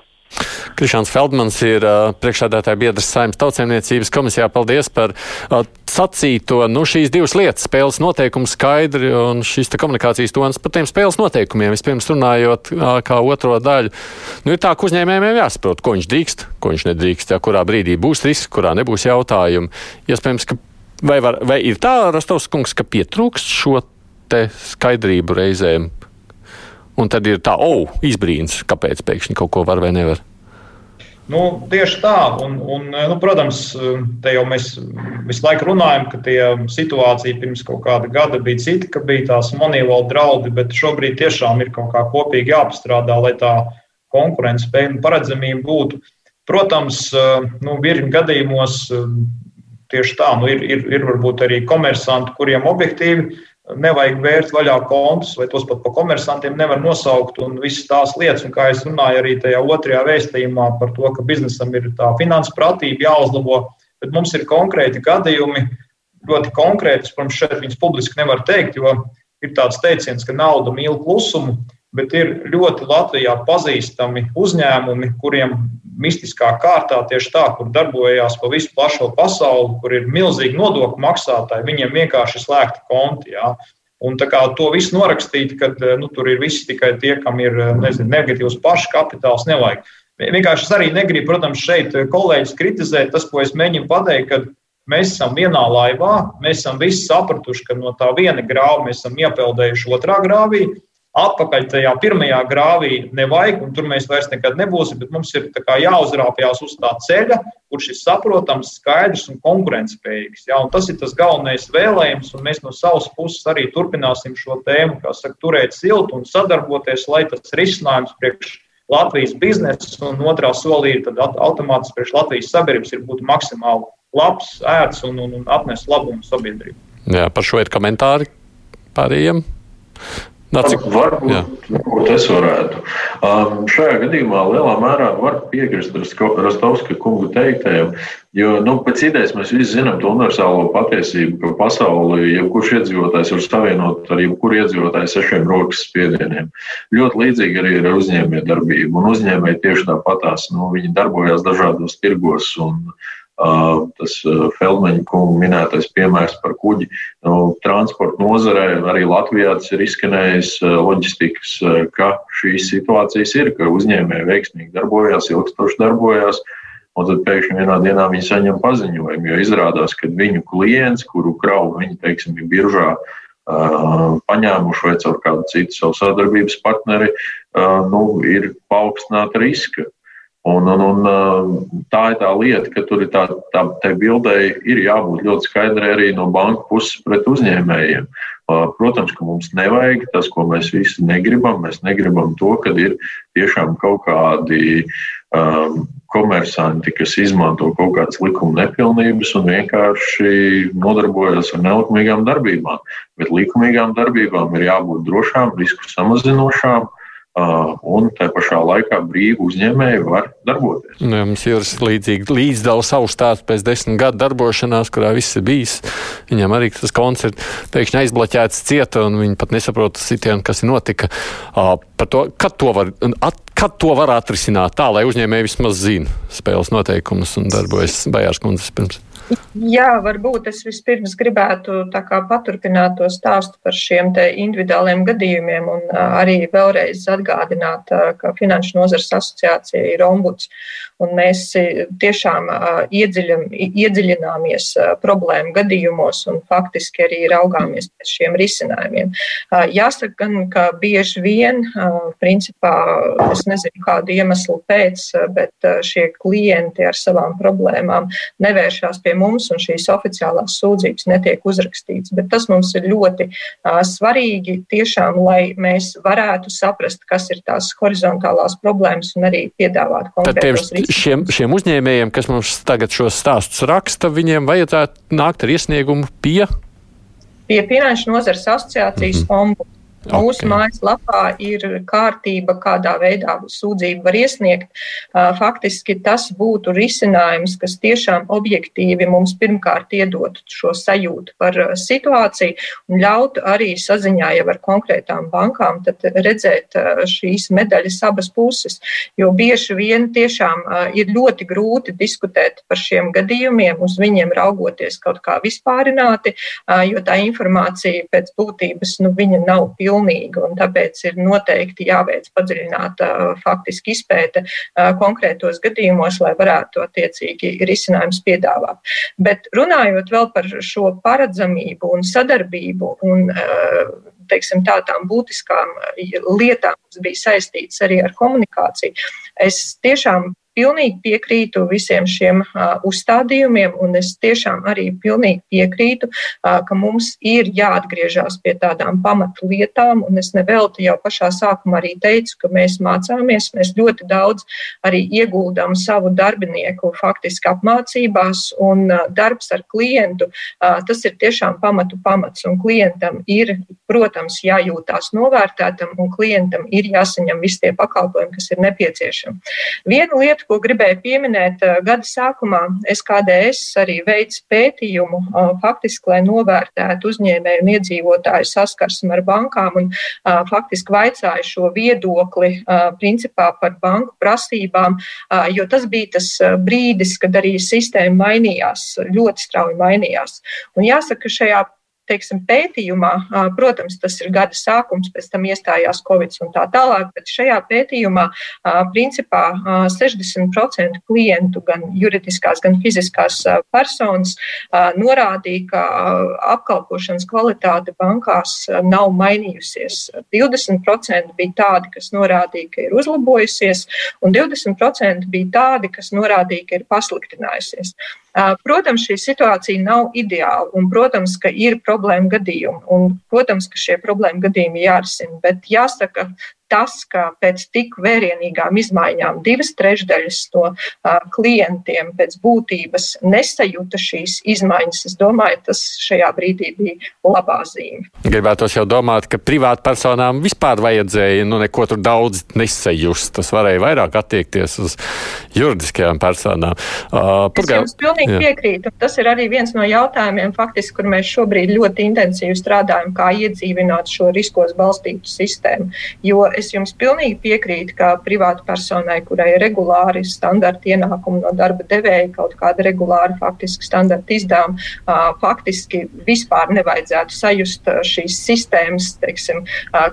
Krišāns Feldmans ir uh, priekšādātāja biedrs saimnes tautsēmniecības komisijā. Paldies par uh, sacīto. Nu, šīs divas lietas - spēles noteikumi skaidri un šīs komunikācijas tons par tiem spēles noteikumiem. Vispirms runājot uh, kā otro daļu. Nu, ir tā, ka uzņēmējiem jāsaprot, ko viņš drīkst, ko viņš nedrīkst, ja kurā brīdī būs risks, kurā nebūs jautājumi. Iespējams, ka vai, var, vai ir tā, Rastovs kungs, ka pietrūkst šo te skaidrību reizēm. Un tad ir tā, oh, izbrīns, kāpēc pēkšņi kaut ko var vai nevar. Nu, tieši tā, un, un, nu, protams, te jau mēs visu laiku runājam, ka tie situācija pirms kaut kāda gada bija cita, ka bija tās monīvola draudi, bet šobrīd tiešām ir kaut kā kopīgi jāpastrādā, lai tā konkurence spēja un paredzamība būtu. Protams, nu, virkni gadījumos tieši tā, nu, ir, ir, ir varbūt arī komersanti, kuriem objektīvi nevajag vērt vaļā kontus, vai tos pat pa komersantiem nevar nosaukt, un visas tās lietas, un kā es runāju arī tajā otrajā vēstījumā par to, ka biznesam ir tā finanses pratība jāuzlabo, bet mums ir konkrēti gadījumi, ļoti konkrēti, protams, šeit viņas publiski nevar teikt, jo ir tāds teiciens, ka nauda mīl klusumu, bet ir ļoti Latvijā pazīstami uzņēmumi, kuriem mistiskā kārtā tieši tā, kur darbojās pa visu plašo pasauli, kur ir milzīgi nodokļu maksātāji, viņiem vienkārši slēgta konti. Jā. Un tā kā to visu norakstīt, ka nu, tur ir visi tikai tie, kam ir nezinu, negatīvs pašu kapitāls, nevajag. Vienkārši es arī negribu, protams, šeit kolēģis kritizēt. Tas, ko es mēģinu pateikt, ka mēs esam vienā laivā, mēs esam visi sapratuši, ka no tā viena grāva mēs esam iepeldējuši otrā grāvī atpakaļ tajā pirmajā grāvī nevajag, un tur mēs vairs nekad nebūsim. Bet mums ir jāuzrāpjas uz tā ceļa, kurš ir saprotams, skaidrs un konkurētspējīgs. Ja? Un tas ir tas galvenais vēlējums, un mēs no savas puses arī turpināsim šo tēmu, kā saka, turēt siltu un sadarboties, lai tas risinājums priekš Latvijas biznesa un otrā solī ir automātiski priekš Latvijas sabiedrības ir būt maksimāli labs, ērts un, un, un atnes labumu sabiedrību. Jā, par šo ir komentāri pārējiem. Cik... Varbūt, varbūt es varētu. Um, šajā gadījumā lielā mērā var piekrist Rostovska kungu teiktajam, jo nu, pēc idejas mēs visi zinām to universālo patiesību, ka pasauli jebkurš iedzīvotājs var savienot ar jebkuru iedzīvotāju sešiem rokas spiedieniem. Ļoti līdzīgi arī ir uzņēmēja darbība, un uzņēmēji tieši tāpatās, nu, viņi darbojas dažādos tirgos. Un, tas Feldmaņa kunga minētais piemērs par kuģi. Nu, transporta nozarē arī Latvijā tas ir izskanējis loģistikas, ka šīs situācijas ir, ka uzņēmēji veiksmīgi darbojās, ilgstoši darbojās. Un tad pēkšņi vienā dienā viņi saņem paziņojumu, jo izrādās, ka viņu klients, kuru kravu viņi, teiksim, ir biržā paņēmuši vai caur kādu citu savu sadarbības partneri, nu, ir paaugstināta riska. Un, un, un, tā ir tā lieta, ka tur ir tā, tā, tā bildei ir jābūt ļoti skaidrai arī no banka puses pret uzņēmējiem. Protams, ka mums nevajag tas, ko mēs visi negribam. Mēs negribam to, ka ir tiešām kaut kādi um, komersanti, kas izmanto kaut kādas likuma nepilnības un vienkārši nodarbojas ar nelikumīgām darbībām. Bet likumīgām darbībām ir jābūt drošām, risku samazinošām. Uh, un tā pašā laikā brīvi uzņēmēji var darboties. Nu, ja mums ir līdzīgi līdzdala savu stāstu pēc desmit gadu darbošanās, kurā viss ir bijis. Viņam arī tas koncerts pēkšņi aizbloķēts cieta, un viņi pat nesaprot sitienu, kas notika. Uh, to, kad, to var, at, kad to var atrisināt tā, lai uzņēmēji vismaz zina spēles noteikumus un darbojas Bajārs kundzes pirms? Jā, varbūt es vispirms gribētu paturpināt to stāstu par šiem individuāliem gadījumiem un arī vēlreiz atgādināt, ka Finanšu nozares asociācija ir ombuds un mēs tiešām iedziļam, iedziļināmies problēmu gadījumos un faktiski arī raugāmies pēc šiem risinājumiem. Jāsaka gan, ka bieži vien, principā, es nezinu kādu iemeslu pēc, bet šie klienti ar savām problēmām nevēršās pie mums, un šīs oficiālās sūdzības netiek uzrakstītas. Bet tas mums ir ļoti svarīgi, tiešām, lai mēs varētu saprast, kas ir tās horizontālās problēmas un arī piedāvāt konkrētus risinājumus. Šiem, šiem uzņēmējiem, kas mums tagad šos stāstus raksta, viņiem vajadzētu nākt ar iesniegumu pie pie Finanšu nozares asociācijas mm -hmm. ombuds. Okay. Mūsu mājaslapā ir kārtība, kādā veidā sūdzību var iesniegt. Faktiski tas būtu risinājums, kas tiešām objektīvi mums pirmkārt iedotu šo sajūtu par situāciju un ļautu arī saziņā jau ar konkrētām bankām redzēt šīs medaļas abas puses. Jo bieži vien tiešām ir ļoti grūti diskutēt par šiem gadījumiem, uz viņiem raugoties kaut kā vispārināti, jo tā informācija pēc būtības nu, nav pilna pilnīga, un tāpēc ir noteikti jāveic padziļināta faktiski izpēte konkrētos gadījumos, lai varētu attiecīgi risinājums piedāvāt. Bet runājot vēl par šo paredzamību un sadarbību un teiksim, tā, tām būtiskām lietām, kas bija saistītas arī ar komunikāciju. Es tiešām pilnīgi piekrītu visiem šiem uzstādījumiem, un es tiešām arī pilnīgi piekrītu, ka mums ir jāatgriežas pie tādām pamatu lietām, un es nevelti jau pašā sākumā arī teicu, ka mēs mācāmies, mēs ļoti daudz arī ieguldām savu darbinieku faktiski apmācībās, un darbs ar klientu, tas ir tiešām pamatu pamats, un klientam ir, protams, jājūtās novērtētam, un klientam ir jāsaņem visi tie pakalpojumi, kas ir nepieciešami. Viena lieta, ko gribēju pieminēt gada sākumā, SKDS arī veids pētījumu faktiski, lai novērtētu uzņēmēju un iedzīvotāju saskarsmi ar bankām un faktiski vaicāja šo viedokli principā par banku prasībām, jo tas bija tas brīdis, kad arī sistēma mainījās, ļoti strauji mainījās. Un jāsaka, šajā teiksim, pētījumā, protams, tas ir gada sākums, pēc tam iestājās Covid un tā tālāk, bet šajā pētījumā principā 60% klientu, gan juridiskās, gan fiziskās personas, norādīja, ka apkalpošanas kvalitāte bankās nav mainījusies. 20% bija tādi, kas norādīja, ka ir uzlabojusies, un 20% bija tādi, kas norādīja, ka ir pasliktinājusies. Protams, šī situācija nav ideāla, un, protams, ka ir problēma gadījumi, un, protams, ka šie problēma gadījumi jārisina, bet jāsaka, tas, ka pēc tik vērienīgām izmaiņām divas trešdaļas no klientiem pēc būtības nesajūta šīs izmaiņas, es domāju, tas šajā brīdī bija labā zīme. Gribētos jau domāt, ka privātpersonām vispār vajadzēja nu, neko tur daudz nesajust. Tas varēja vairāk attiekties uz juridiskajām personām. Uh, es jums pilnīgi jā. piekrītu. Tas ir arī viens no jautājumiem, faktiski, kur mēs šobrīd ļoti intensīvi strādājam, kā iedzīvināt šo riskos balstītu sistēmu. Jo es jums pilnīgi piekrītu, ka privāta personai, kurai ir regulāri standarta ienākumi no darba devēja, kaut kāda regulāra faktiski standarta izdevuma, faktiski vispār nevajadzētu sajust šīs sistēmas, teiksim,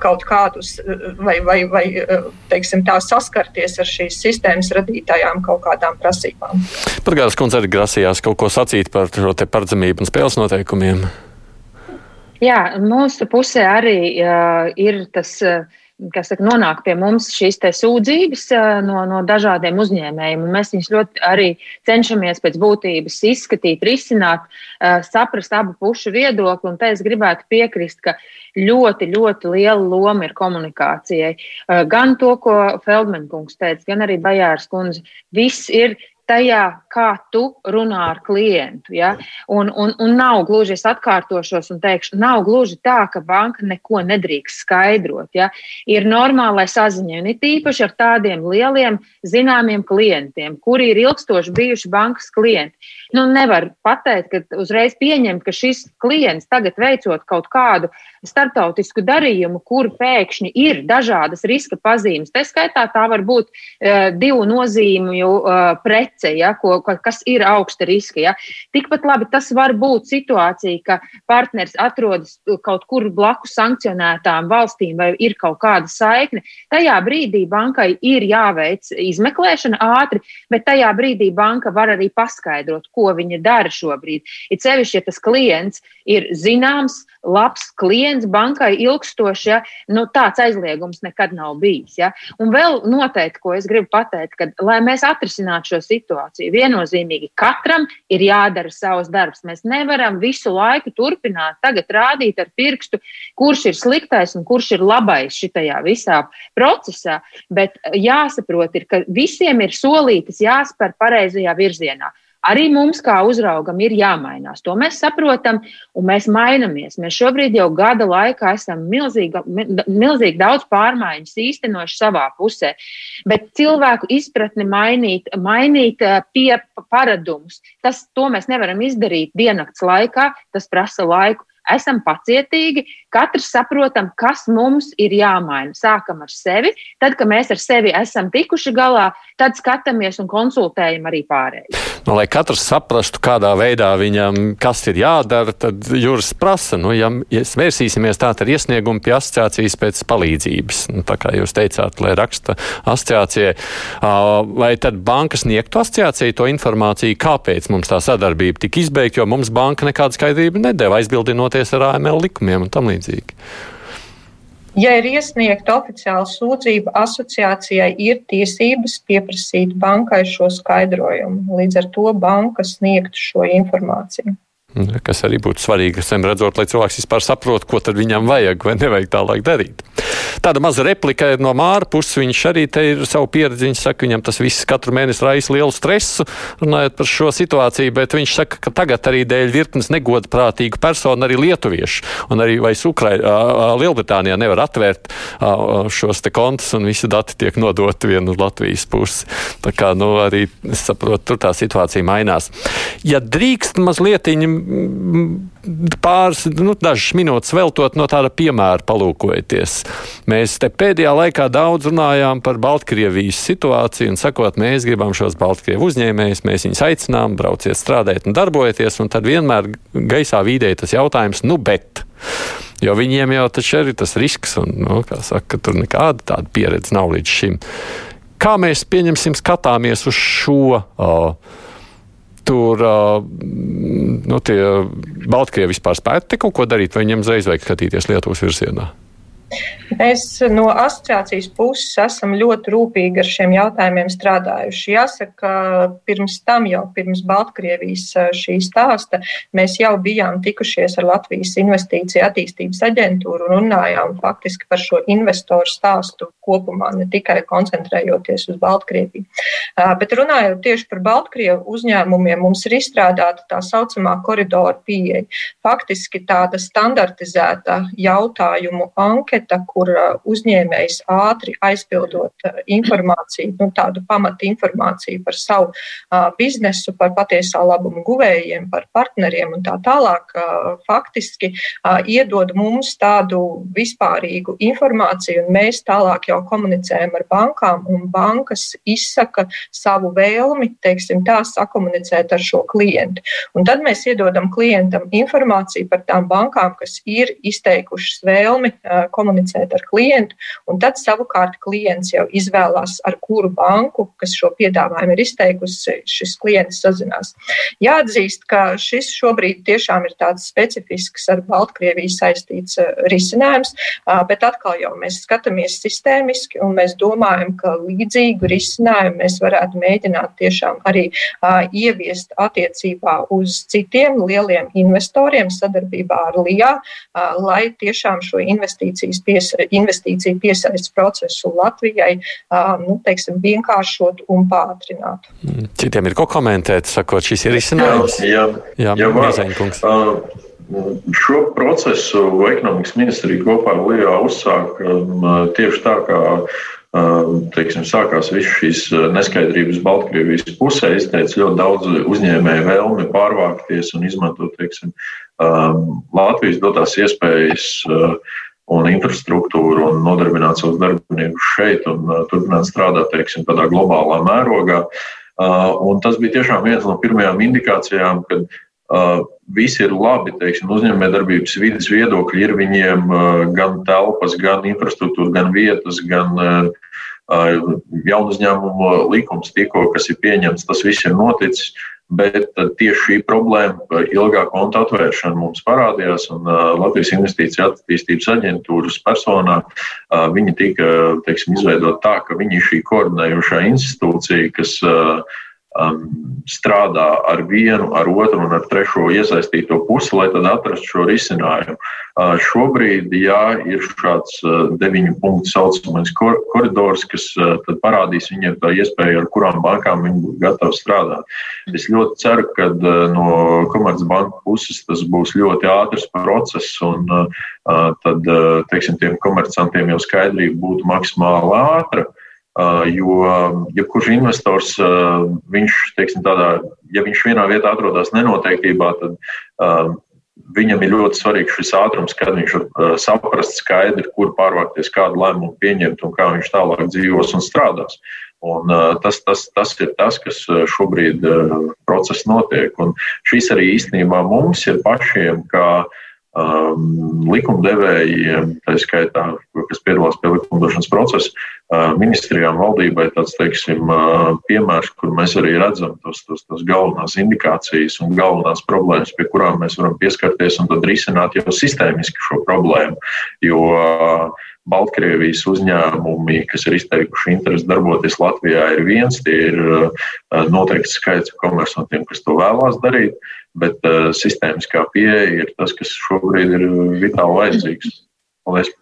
kaut kādus vai, vai, vai teiksim, tā saskarties ar šīs sistēmas radītājām kaut kādām prasībām. Pat kundze arī grasījās kaut ko sacīt par šo te paredzamību un spēles noteikumiem. Jā, mūsu pusē arī uh, ir tas uh, kas saka, nonāk pie mums šīs sūdzības no, no dažādiem uzņēmējiem. Mēs viņus ļoti arī cenšamies pēc būtības izskatīt, risināt, saprast abu pušu viedokli. Un te es gribētu piekrist, ka ļoti, ļoti liela loma ir komunikācijai. Gan to, ko Feldmankungs teica, gan arī Bajārs kundze. Viss ir tajā, kā tu runā ar klientu. Ja? Un, un, un nav gluži, es atkārtošos un teikšu, nav gluži tā, ka banka neko nedrīkst skaidrot. Ja? Ir normālai saziņai, un it īpaši ar tādiem lieliem zināmiem klientiem, kuri ir ilgstoši bijuši bankas klienti. Nu, nevar pateikt, ka uzreiz pieņemt, ka šis klients tagad veicot kaut kādu starptautisku darījumu, kur pēkšņi ir dažādas riska pazīmes. Tā skaitā tā var būt uh, divu nozīmju uh, prece, ja, ko, kas ir augsta riska. Ja. Tikpat labi tas var būt situācija, ka partneris atrodas kaut kur blakus sankcionētām valstīm vai ir kaut kāda saikne. Tajā brīdī bankai ir jāveic izmeklēšana ātri, bet tajā brīdī banka var arī paskaidrot, ko viņa dara šobrīd. Ir sevišķi, ja tas klients ir zināms, labs klients bankai ilgstoši, ja, nu, tāds aizliegums nekad nav bijis. Ja. Un vēl noteikti, ko es gribu pateikt, ka, lai mēs atrisinātu šo situāciju, viennozīmīgi katram ir jādara savs darbs. Mēs nevaram visu laiku turpināt, tagad rādīt ar pirkstu, kurš ir sliktais un kurš ir labais šitajā visā procesā, bet jāsaprot, ir, ka visiem ir solītas jāspēr pareizajā virzienā. Arī mums, kā uzraugam, ir jāmainās. To mēs saprotam, un mēs mainamies. Mēs šobrīd jau gada laikā esam milzīgi, milzīgi daudz pārmaiņas īstenojuši savā pusē. Bet cilvēku izpratni mainīt, mainīt eh, pie paradumus, tas, to mēs nevaram izdarīt diennakts laikā. Tas prasa laiku esam pacietīgi, katrs saprotam, kas mums ir jāmaina. Sākam ar sevi, tad, kad mēs ar sevi esam tikuši galā, tad skatāmies un konsultējam arī pārējiem. Nu, lai katrs saprastu, kādā veidā viņam kas ir jādara, tad jūras prasa, nu, ja vērsīsimies tā ar iesniegumu pie asociācijas pēc palīdzības, nu, tā kā jūs teicāt, lai raksta asociācijai, vai tad banka sniegtu asociācijai to informāciju, kāpēc mums tā sadarbība tika izbeigta, jo mums banka nekādu skaidrību nedēva aizbildinot saskaņoties ar AML likumiem un tam līdzīgi. Ja ir iesniegta oficiāla sūdzība, asociācijai ir tiesības pieprasīt bankai šo skaidrojumu. Līdz ar to banka sniegtu šo informāciju. Kas arī būtu svarīgi, sen redzot, lai cilvēks vispār saprotu, ko tad viņam vajag vai nevajag tālāk darīt. Tāda maza replika ir no Māra puses. Viņš arī te ir savu pieredzi. Viņš saka, viņam tas viss katru mēnesi raisa lielu stresu, runājot par šo situāciju, bet viņš saka, ka tagad arī dēļ virknes negodprātīgu personu arī lietuviešu un arī vairs Ukrai, Lielbritānijā nevar atvērt šos te kontus un visi dati tiek nodoti vienu uz Latvijas pusi. Tā kā, nu, arī saprotu, tur tā situācija mainās. Ja drīkst mazliet pāris, nu, dažas minūtes veltot no tāda piemēra palūkojoties. Mēs te pēdējā laikā daudz runājām par Baltkrievijas situāciju un sakot, mēs gribam šos Baltkrievu uzņēmējus, mēs viņus aicinām, brauciet strādāt un darbojieties, un tad vienmēr gaisā vīdē tas jautājums, nu bet. Jo viņiem jau taču ir tas risks, un, nu, kā saka, tur nekāda tāda pieredze nav līdz šim. Kā mēs pieņemsim, skatāmies uz šo? Uh, tur nu, tie Baltkrievi vispār spētu kaut ko darīt, vai viņiem uzreiz vajag skatīties Lietuvas virzienā? Mēs no asociācijas puses esam ļoti rūpīgi ar šiem jautājumiem strādājuši. Jāsaka, ka pirms tam, jau pirms Baltkrievijas šī stāsta, mēs jau bijām tikušies ar Latvijas Investīcija attīstības aģentūru un runājām faktiski par šo investoru stāstu kopumā, ne tikai koncentrējoties uz Baltkrieviju. Bet runājot tieši par Baltkrievu uzņēmumiem, mums ir izstrādāta tā saucamā koridora pieeja. Faktiski tāda standartizēta jautājumu anketa vieta, kur uh, uzņēmējs ātri aizpildot uh, informāciju, nu, tādu pamatu informāciju par savu uh, biznesu, par patiesā labuma guvējiem, par partneriem un tā tālāk, faktiski iedod mums tādu vispārīgu informāciju, un mēs tālāk jau komunicējam ar bankām, un bankas izsaka savu vēlmi, teiksim, tā sakomunicēt ar šo klientu. Un tad mēs iedodam klientam informāciju par tām bankām, kas ir izteikušas vēlmi komunicēt komunicēt ar klientu, tad savukārt klients jau izvēlās, ar kuru banku, kas šo piedāvājumu ir izteikusi, šis klients sazinās. Jāatzīst, ka šis šobrīd tiešām ir tāds specifisks ar Baltkrieviju saistīts eh, risinājums, bet atkal jau mēs skatāmies sistēmiski un mēs domājam, ka līdzīgu risinājumu mēs varētu mēģināt tiešām arī ieviest attiecībā uz citiem lieliem investoriem sadarbībā ar LIA, lai tiešām šo investīcijas pies, investīciju piesaistes procesu Latvijai nu, teiksim, vienkāršot un pātrināt. Mm, citiem ir ko komentēt, sakot, šis ir izcinājums? Jā, jā, jā Miezeņkungs. Šo procesu ekonomikas ministrija kopā ar Lijā uzsāka tieši tā, kā teiksim, sākās visas šīs neskaidrības Baltkrievijas pusē, izteica ļoti daudz uzņēmēju vēlmi pārvākties un izmantot teiksim, Latvijas dotās iespējas un infrastruktūru un nodarbināt savus darbiniekus šeit un uh, turpināt strādāt teiksim, tādā globālā mērogā. Uh, un tas bija tiešām viens no pirmajām indikācijām, kad uh, visi ir labi, teiksim, uzņēmējdarbības vidas viedokļi ir viņiem gan telpas, gan infrastruktūra, gan vietas, gan jaunu uzņēmumu likums tikko, kas ir pieņemts, tas viss ir noticis. Bet tieši šī problēma, ilgā konta atvēršana mums parādījās, un Latvijas Investīcija attīstības aģentūras personā viņi tika teiksim, izveidot tā, ka viņi ir šī koordinējošā institūcija, kas um, strādā ar vienu, ar otru un ar trešo iesaistīto pusi, lai tad atrastu šo risinājumu. Uh, šobrīd, jā, ir šāds uh, deviņu punktu saucamais kor koridors, kas uh, parādīs viņiem tā iespēju, ar kurām bankām viņi būtu gatavi strādāt. Es ļoti ceru, ka uh, no Komercbanka puses tas būs ļoti ātrs process un uh, tad, uh, teiksim, tiem komercantiem jau skaidrība būtu maksimāli ātra. Uh, Jo jebkurš ja investors, viņš, teiksim, tādā, ja viņš vienā vietā atrodas nenoteiktībā, tad uh, viņam ir ļoti svarīgs šis ātrums, kad viņš var saprast skaidri, kur pārvākties, kādu lēmumu pieņemt un kā viņš tālāk dzīvos un strādās. Un, uh, tas, tas, tas ir tas, kas šobrīd uh, process notiek. Un šis arī īstenībā mums ir pašiem, kā uh, um, likumdevējiem, tā skaitā, kas piedalās pie likumdošanas procesa, uh, ministrijām, valdībai tāds, teiksim, uh, piemērs, kur mēs arī redzam tos, tos, tos galvenās indikācijas un galvenās problēmas, pie kurām mēs varam pieskarties un tad risināt jau sistēmiski šo problēmu. Jo uh, Baltkrievijas uzņēmumi, kas ir izteikuši interesi darboties Latvijā, ir viens. Tie ir noteikts skaits komersantiem, kas to vēlās darīt, bet sistēmiskā pieeja ir tas, kas šobrīd ir vitāli vajadzīgs. Paldies!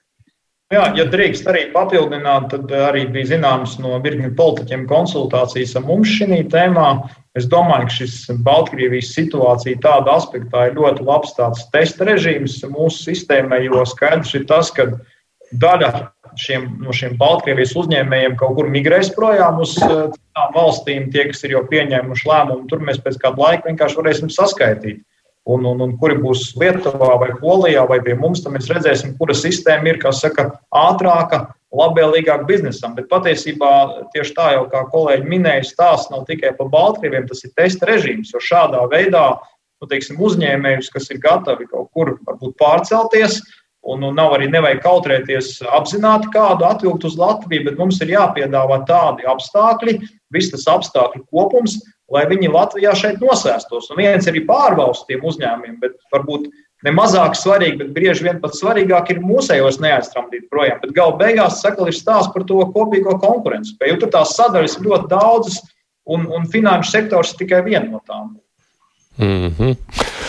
Jā, ja drīkst arī papildināt, tad arī bija zināms no virkni politiķiem konsultācijas ar mums šī tēmā. Es domāju, ka šis Baltkrievijas situācija tādā aspektā ir ļoti labs tāds testa režīms mūsu sistēmai, jo skaidrs ir tas, ka daļa šiem, no šiem Baltkrievijas uzņēmējiem kaut kur migrēs projām uz citām valstīm, tie, kas ir jau pieņēmuši lēmumu, tur mēs pēc kāda laika vienkārši varēsim saskaitīt un, un, un kuri būs Lietuvā vai Polijā vai pie mums, tad mēs redzēsim, kura sistēma ir, kā saka, ātrāka, labvēlīgāka biznesam. Bet patiesībā tieši tā jau kā kolēģi minēja, stāsts nav tikai par Baltkrieviem, tas ir testa režīms, jo šādā veidā nu, teiksim, uzņēmējus, kas ir gatavi kaut kur varbūt pārcelties, Un, un nav arī nevajag kautrēties apzināti kādu atvilkt uz Latviju, bet mums ir jāpiedāvā tādi apstākļi, viss tas apstākļu kopums, lai viņi Latvijā šeit nosēstos. Un viens ir arī pārvalsts tiem uzņēmumiem, bet varbūt ne mazāk svarīgi, bet bieži vien pat svarīgāk ir mūsējos neaiztramdīt projām. Bet galu beigās sakal ir stāsts par to kopīgo konkurences spēju. Tur tās sadaļas ir ļoti daudzas, un, un finanšu sektors ir tikai viena no tām. Mm -hmm.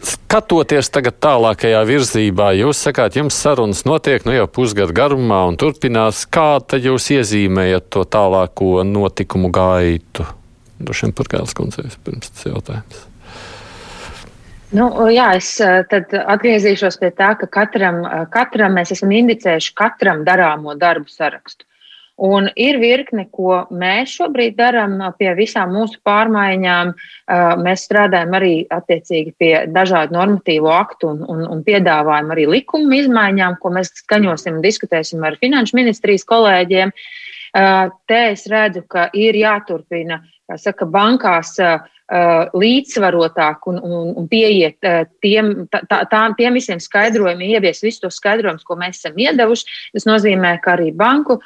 Skatoties tagad tālākajā virzībā, jūs sakāt, jums sarunas notiek nu jau pusgadu garumā un turpinās. Kā tad jūs iezīmējat to tālāko notikumu gaitu? Droši vien par Gēlas kundzei pirms tas jautājums. Nu, jā, es tad atgriezīšos pie tā, ka katram, katram mēs esam indicējuši katram darāmo darbu sarakstu. Un ir virkne, ko mēs šobrīd darām pie visām mūsu pārmaiņām. Eh, mēs strādājam arī attiecīgi pie dažādu normatīvu aktu un, un, un piedāvājam arī likumu izmaiņām, ko mēs skaņosim un diskutēsim ar finanšu ministrijas kolēģiem. Te es redzu, ka ir jāturpina saka, bankās līdzsvarotāk un, un, un pieiet tiem, tā, tā, tiem visiem skaidrojumiem, ievies visus tos skaidrojumus, ko mēs esam iedevuši. Tas nozīmē, ka arī banku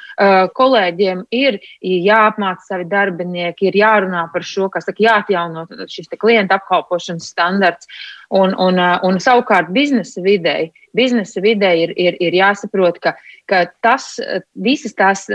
kolēģiem ir jāapmāca savi darbinieki, ir jārunā par šo, kas saka, jāatjauno šis klienta apkalpošanas standarts. Un, un, un savukārt biznesa videi, biznesa videi ir, ir, ir jāsaprot, ka, ka tas visas tās,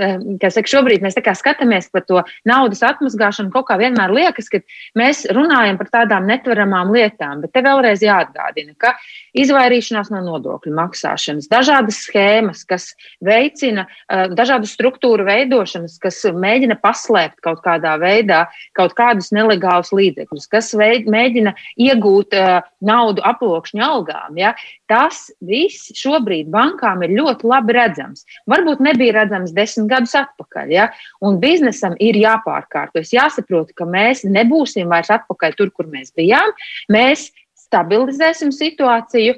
kas saka, šobrīd mēs skatāmies par to naudas atmazgāšanu, kaut kā vienmēr liekas, ka mēs runājam par tādām netveramām lietām, bet te vēlreiz jāatgādina, ka izvairīšanās no nodokļu maksāšanas, dažādas schēmas, kas veicina dažādu struktūru veidošanas, kas mēģina paslēpt kaut kādā veidā kaut kādus nelegālus līdzekļus, kas veid, mēģina iegūt naudu aploksņu algām. Ja? Tas viss šobrīd bankām ir ļoti labi redzams. Varbūt nebija redzams desmit gadus atpakaļ, ja? un biznesam ir jāpārkārtojas. Jāsaprot, ka mēs nebūsim vairs atpakaļ tur, kur mēs bijām. Mēs stabilizēsim situāciju,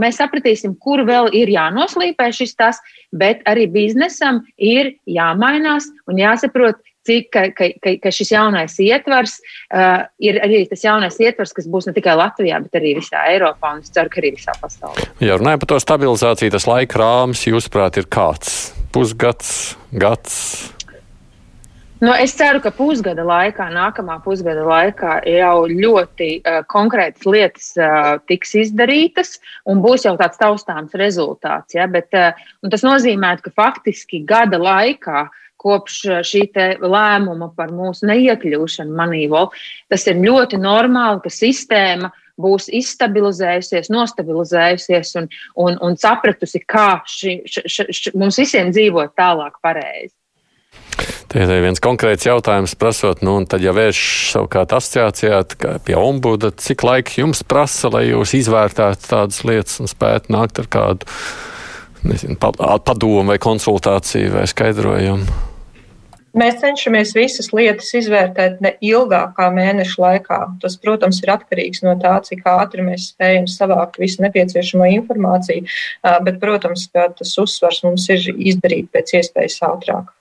mēs sapratīsim, kur vēl ir jānoslīpē šis tas, bet arī biznesam ir jāmainās un jāsaprot, cik ka, ka, ka, šis jaunais ietvars uh, ir arī tas jaunais ietvars, kas būs ne tikai Latvijā, bet arī visā Eiropā un es ceru, ka arī visā pasaulē. Ja runājam par to stabilizāciju, tas laika rāms, jūsuprāt, ir kāds? Pusgads, gads? Nu, es ceru, ka pusgada laikā, nākamā pusgada laikā jau ļoti uh, konkrētas lietas uh, tiks izdarītas un būs jau tāds taustāms rezultāts. Ja? Bet, uh, tas nozīmē, ka faktiski gada laikā uh, kopš eh, šī lēmuma par mūsu neiekļūšanu manīvolu. Tas ir ļoti normāli, ka sistēma būs izstabilizējusies, nostabilizējusies un, un, un sapratusi, kā ši, ši, ši, ši, mums visiem dzīvot tālāk pareizi. Tie ir viens konkrēts jautājums, prasot, nu, un tad, ja vērš savukārt asociācijā pie ombuda, cik laika jums prasa, lai jūs izvērtētu tādas lietas un spētu nākt ar kādu nezinu, padomu vai konsultāciju vai skaidrojumu? Mēs cenšamies visas lietas izvērtēt ne ilgāk kā mēneša laikā. Tas, protams, ir atkarīgs no tā, cik ātri mēs spējam savākt visu nepieciešamo informāciju, bet, protams, tas uzsvars mums ir izdarīt pēc iespējas ātrāk.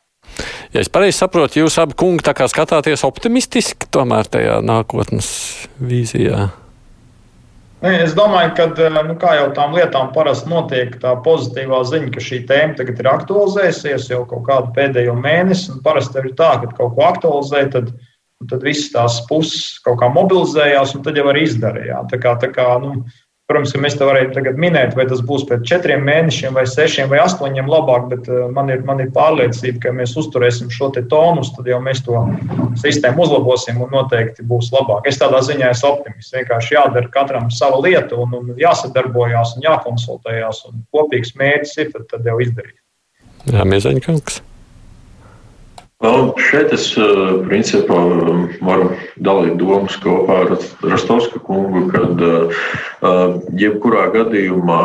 Ja es pareizi saprotu, jūs abi kungi skatāties optimistiski tomēr tajā nākotnes vīzijā. Ne, es domāju, ka eh, nu, kā jau tām lietām parasti notiek, tā pozitīvā ziņa, ka šī tēma tagad ir aktualizējusies jau kaut kādu pēdējo mēnesi. Parasti ir tā, ka kaut ko aktualizē, tad, tad visas tās puses kaut kā mobilizējās un tad jau arī izdarījām. Tā kā, tā kā, nu, Protams, ka mēs te varētu minēt, vai tas būs pēc četriem mēnešiem, vai sešiem, vai astoņiem labāk, bet eh, man ir, man ir pārliecība, ka mēs uzturēsim šo tonus, tad jau mēs to sistēmu uzlabosim un noteikti būs labāk. Es tādā ziņā esmu optimists. Vienkārši jādara katram sava lieta un, un jāsadarbojās un jākonsultējās. Un kopīgs mērķis ir, tad, tad jau izdarīt. Jā, Miezaņkungs. Nu, šeit es principā varu dalīt domas kopā ar Rastovska kungu, kad jebkurā gadījumā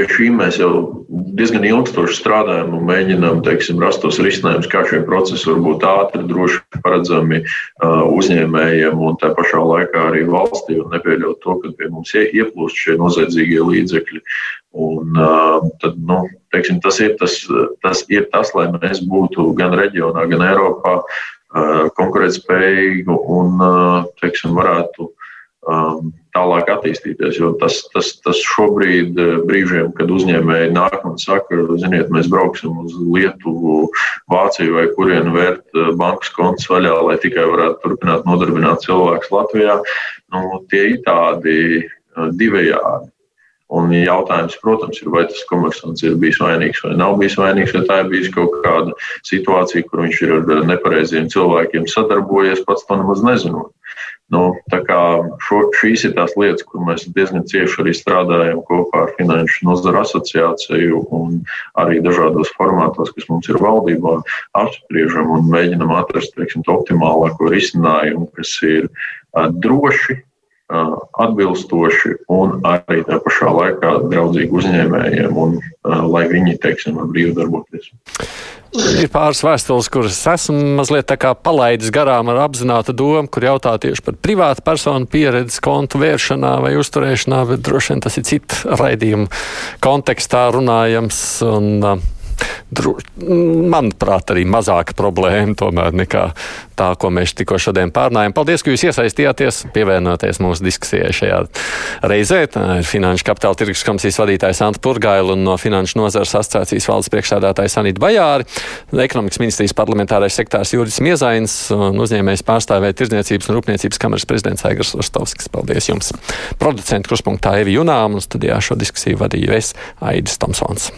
pie šī mēs jau diezgan ilgstoši strādājam un mēģinām teiksim, rast tos risinājumus, kā šie procesi var būt ātri, droši paredzami uzņēmējiem un tā pašā laikā arī valstī nepieļaut to, ka pie mums ieplūst šie noziedzīgie līdzekļi. Un, tad, nu, teiksim, tas, ir tas, tas ir tas, lai mēs būtu gan reģionā, gan Eiropā konkurētspējīgi un teiksim, varētu tālāk attīstīties. Jo tas, tas, tas šobrīd, brīžiem, kad uzņēmēji nāk un saka, ziniet, mēs brauksim uz Lietuvu, Vāciju vai kurienu vērt bankas kontus vaļā, lai tikai varētu turpināt nodarbināt cilvēkus Latvijā, nu, tie ir tādi divējādi. Un jautājums, protams, ir, vai tas komersants ir bijis vainīgs vai nav bijis vainīgs, vai tā ir bijusi kaut kāda situācija, kur viņš ir ar nepareiziem cilvēkiem sadarbojies, pats to nemaz nezinot. Nu, šo, šīs ir tās lietas, kur mēs diezgan cieši arī strādājam kopā ar Finanšu nozaru asociāciju un arī dažādos formātos, kas mums ir valdībā, apspriežam un mēģinam atrast teiksim, optimālāko risinājumu, kas ir droši, atbilstoši un arī tā pašā laikā draudzīgi uzņēmējiem, un lai viņi, teiksim, var brīvi darboties. Ir pāris vēstules, kuras esmu mazliet palaidis garām ar apzinātu domu, kur jautā tieši par privātu personu pieredzi kontu vēršanā vai uzturēšanā, bet droši vien tas ir citu raidījumu kontekstā runājams. Un, uh, manuprāt, arī mazāka problēma tomēr nekā tā, ko mēs tikko šodien pārnājām. Paldies, ka jūs iesaistījāties, pievienoties mūsu diskusijai šajā reizē. Tā ir Finanšu kapitāla tirgus komisijas vadītājs Anta Purgaila un no Finanšu nozares asociācijas valdes priekšsēdētājs Anita Bajāri, ekonomikas ministrijas parlamentārais sektārs Juris Miezains un uzņēmējs pārstāvē Tirdzniecības un Rūpniecības kameras prezidents Aigars Ostovskis. Paldies jums! Producenta kruspunktā Evi Junām un studijā šo diskusiju vadīju es Aidis Tomsons.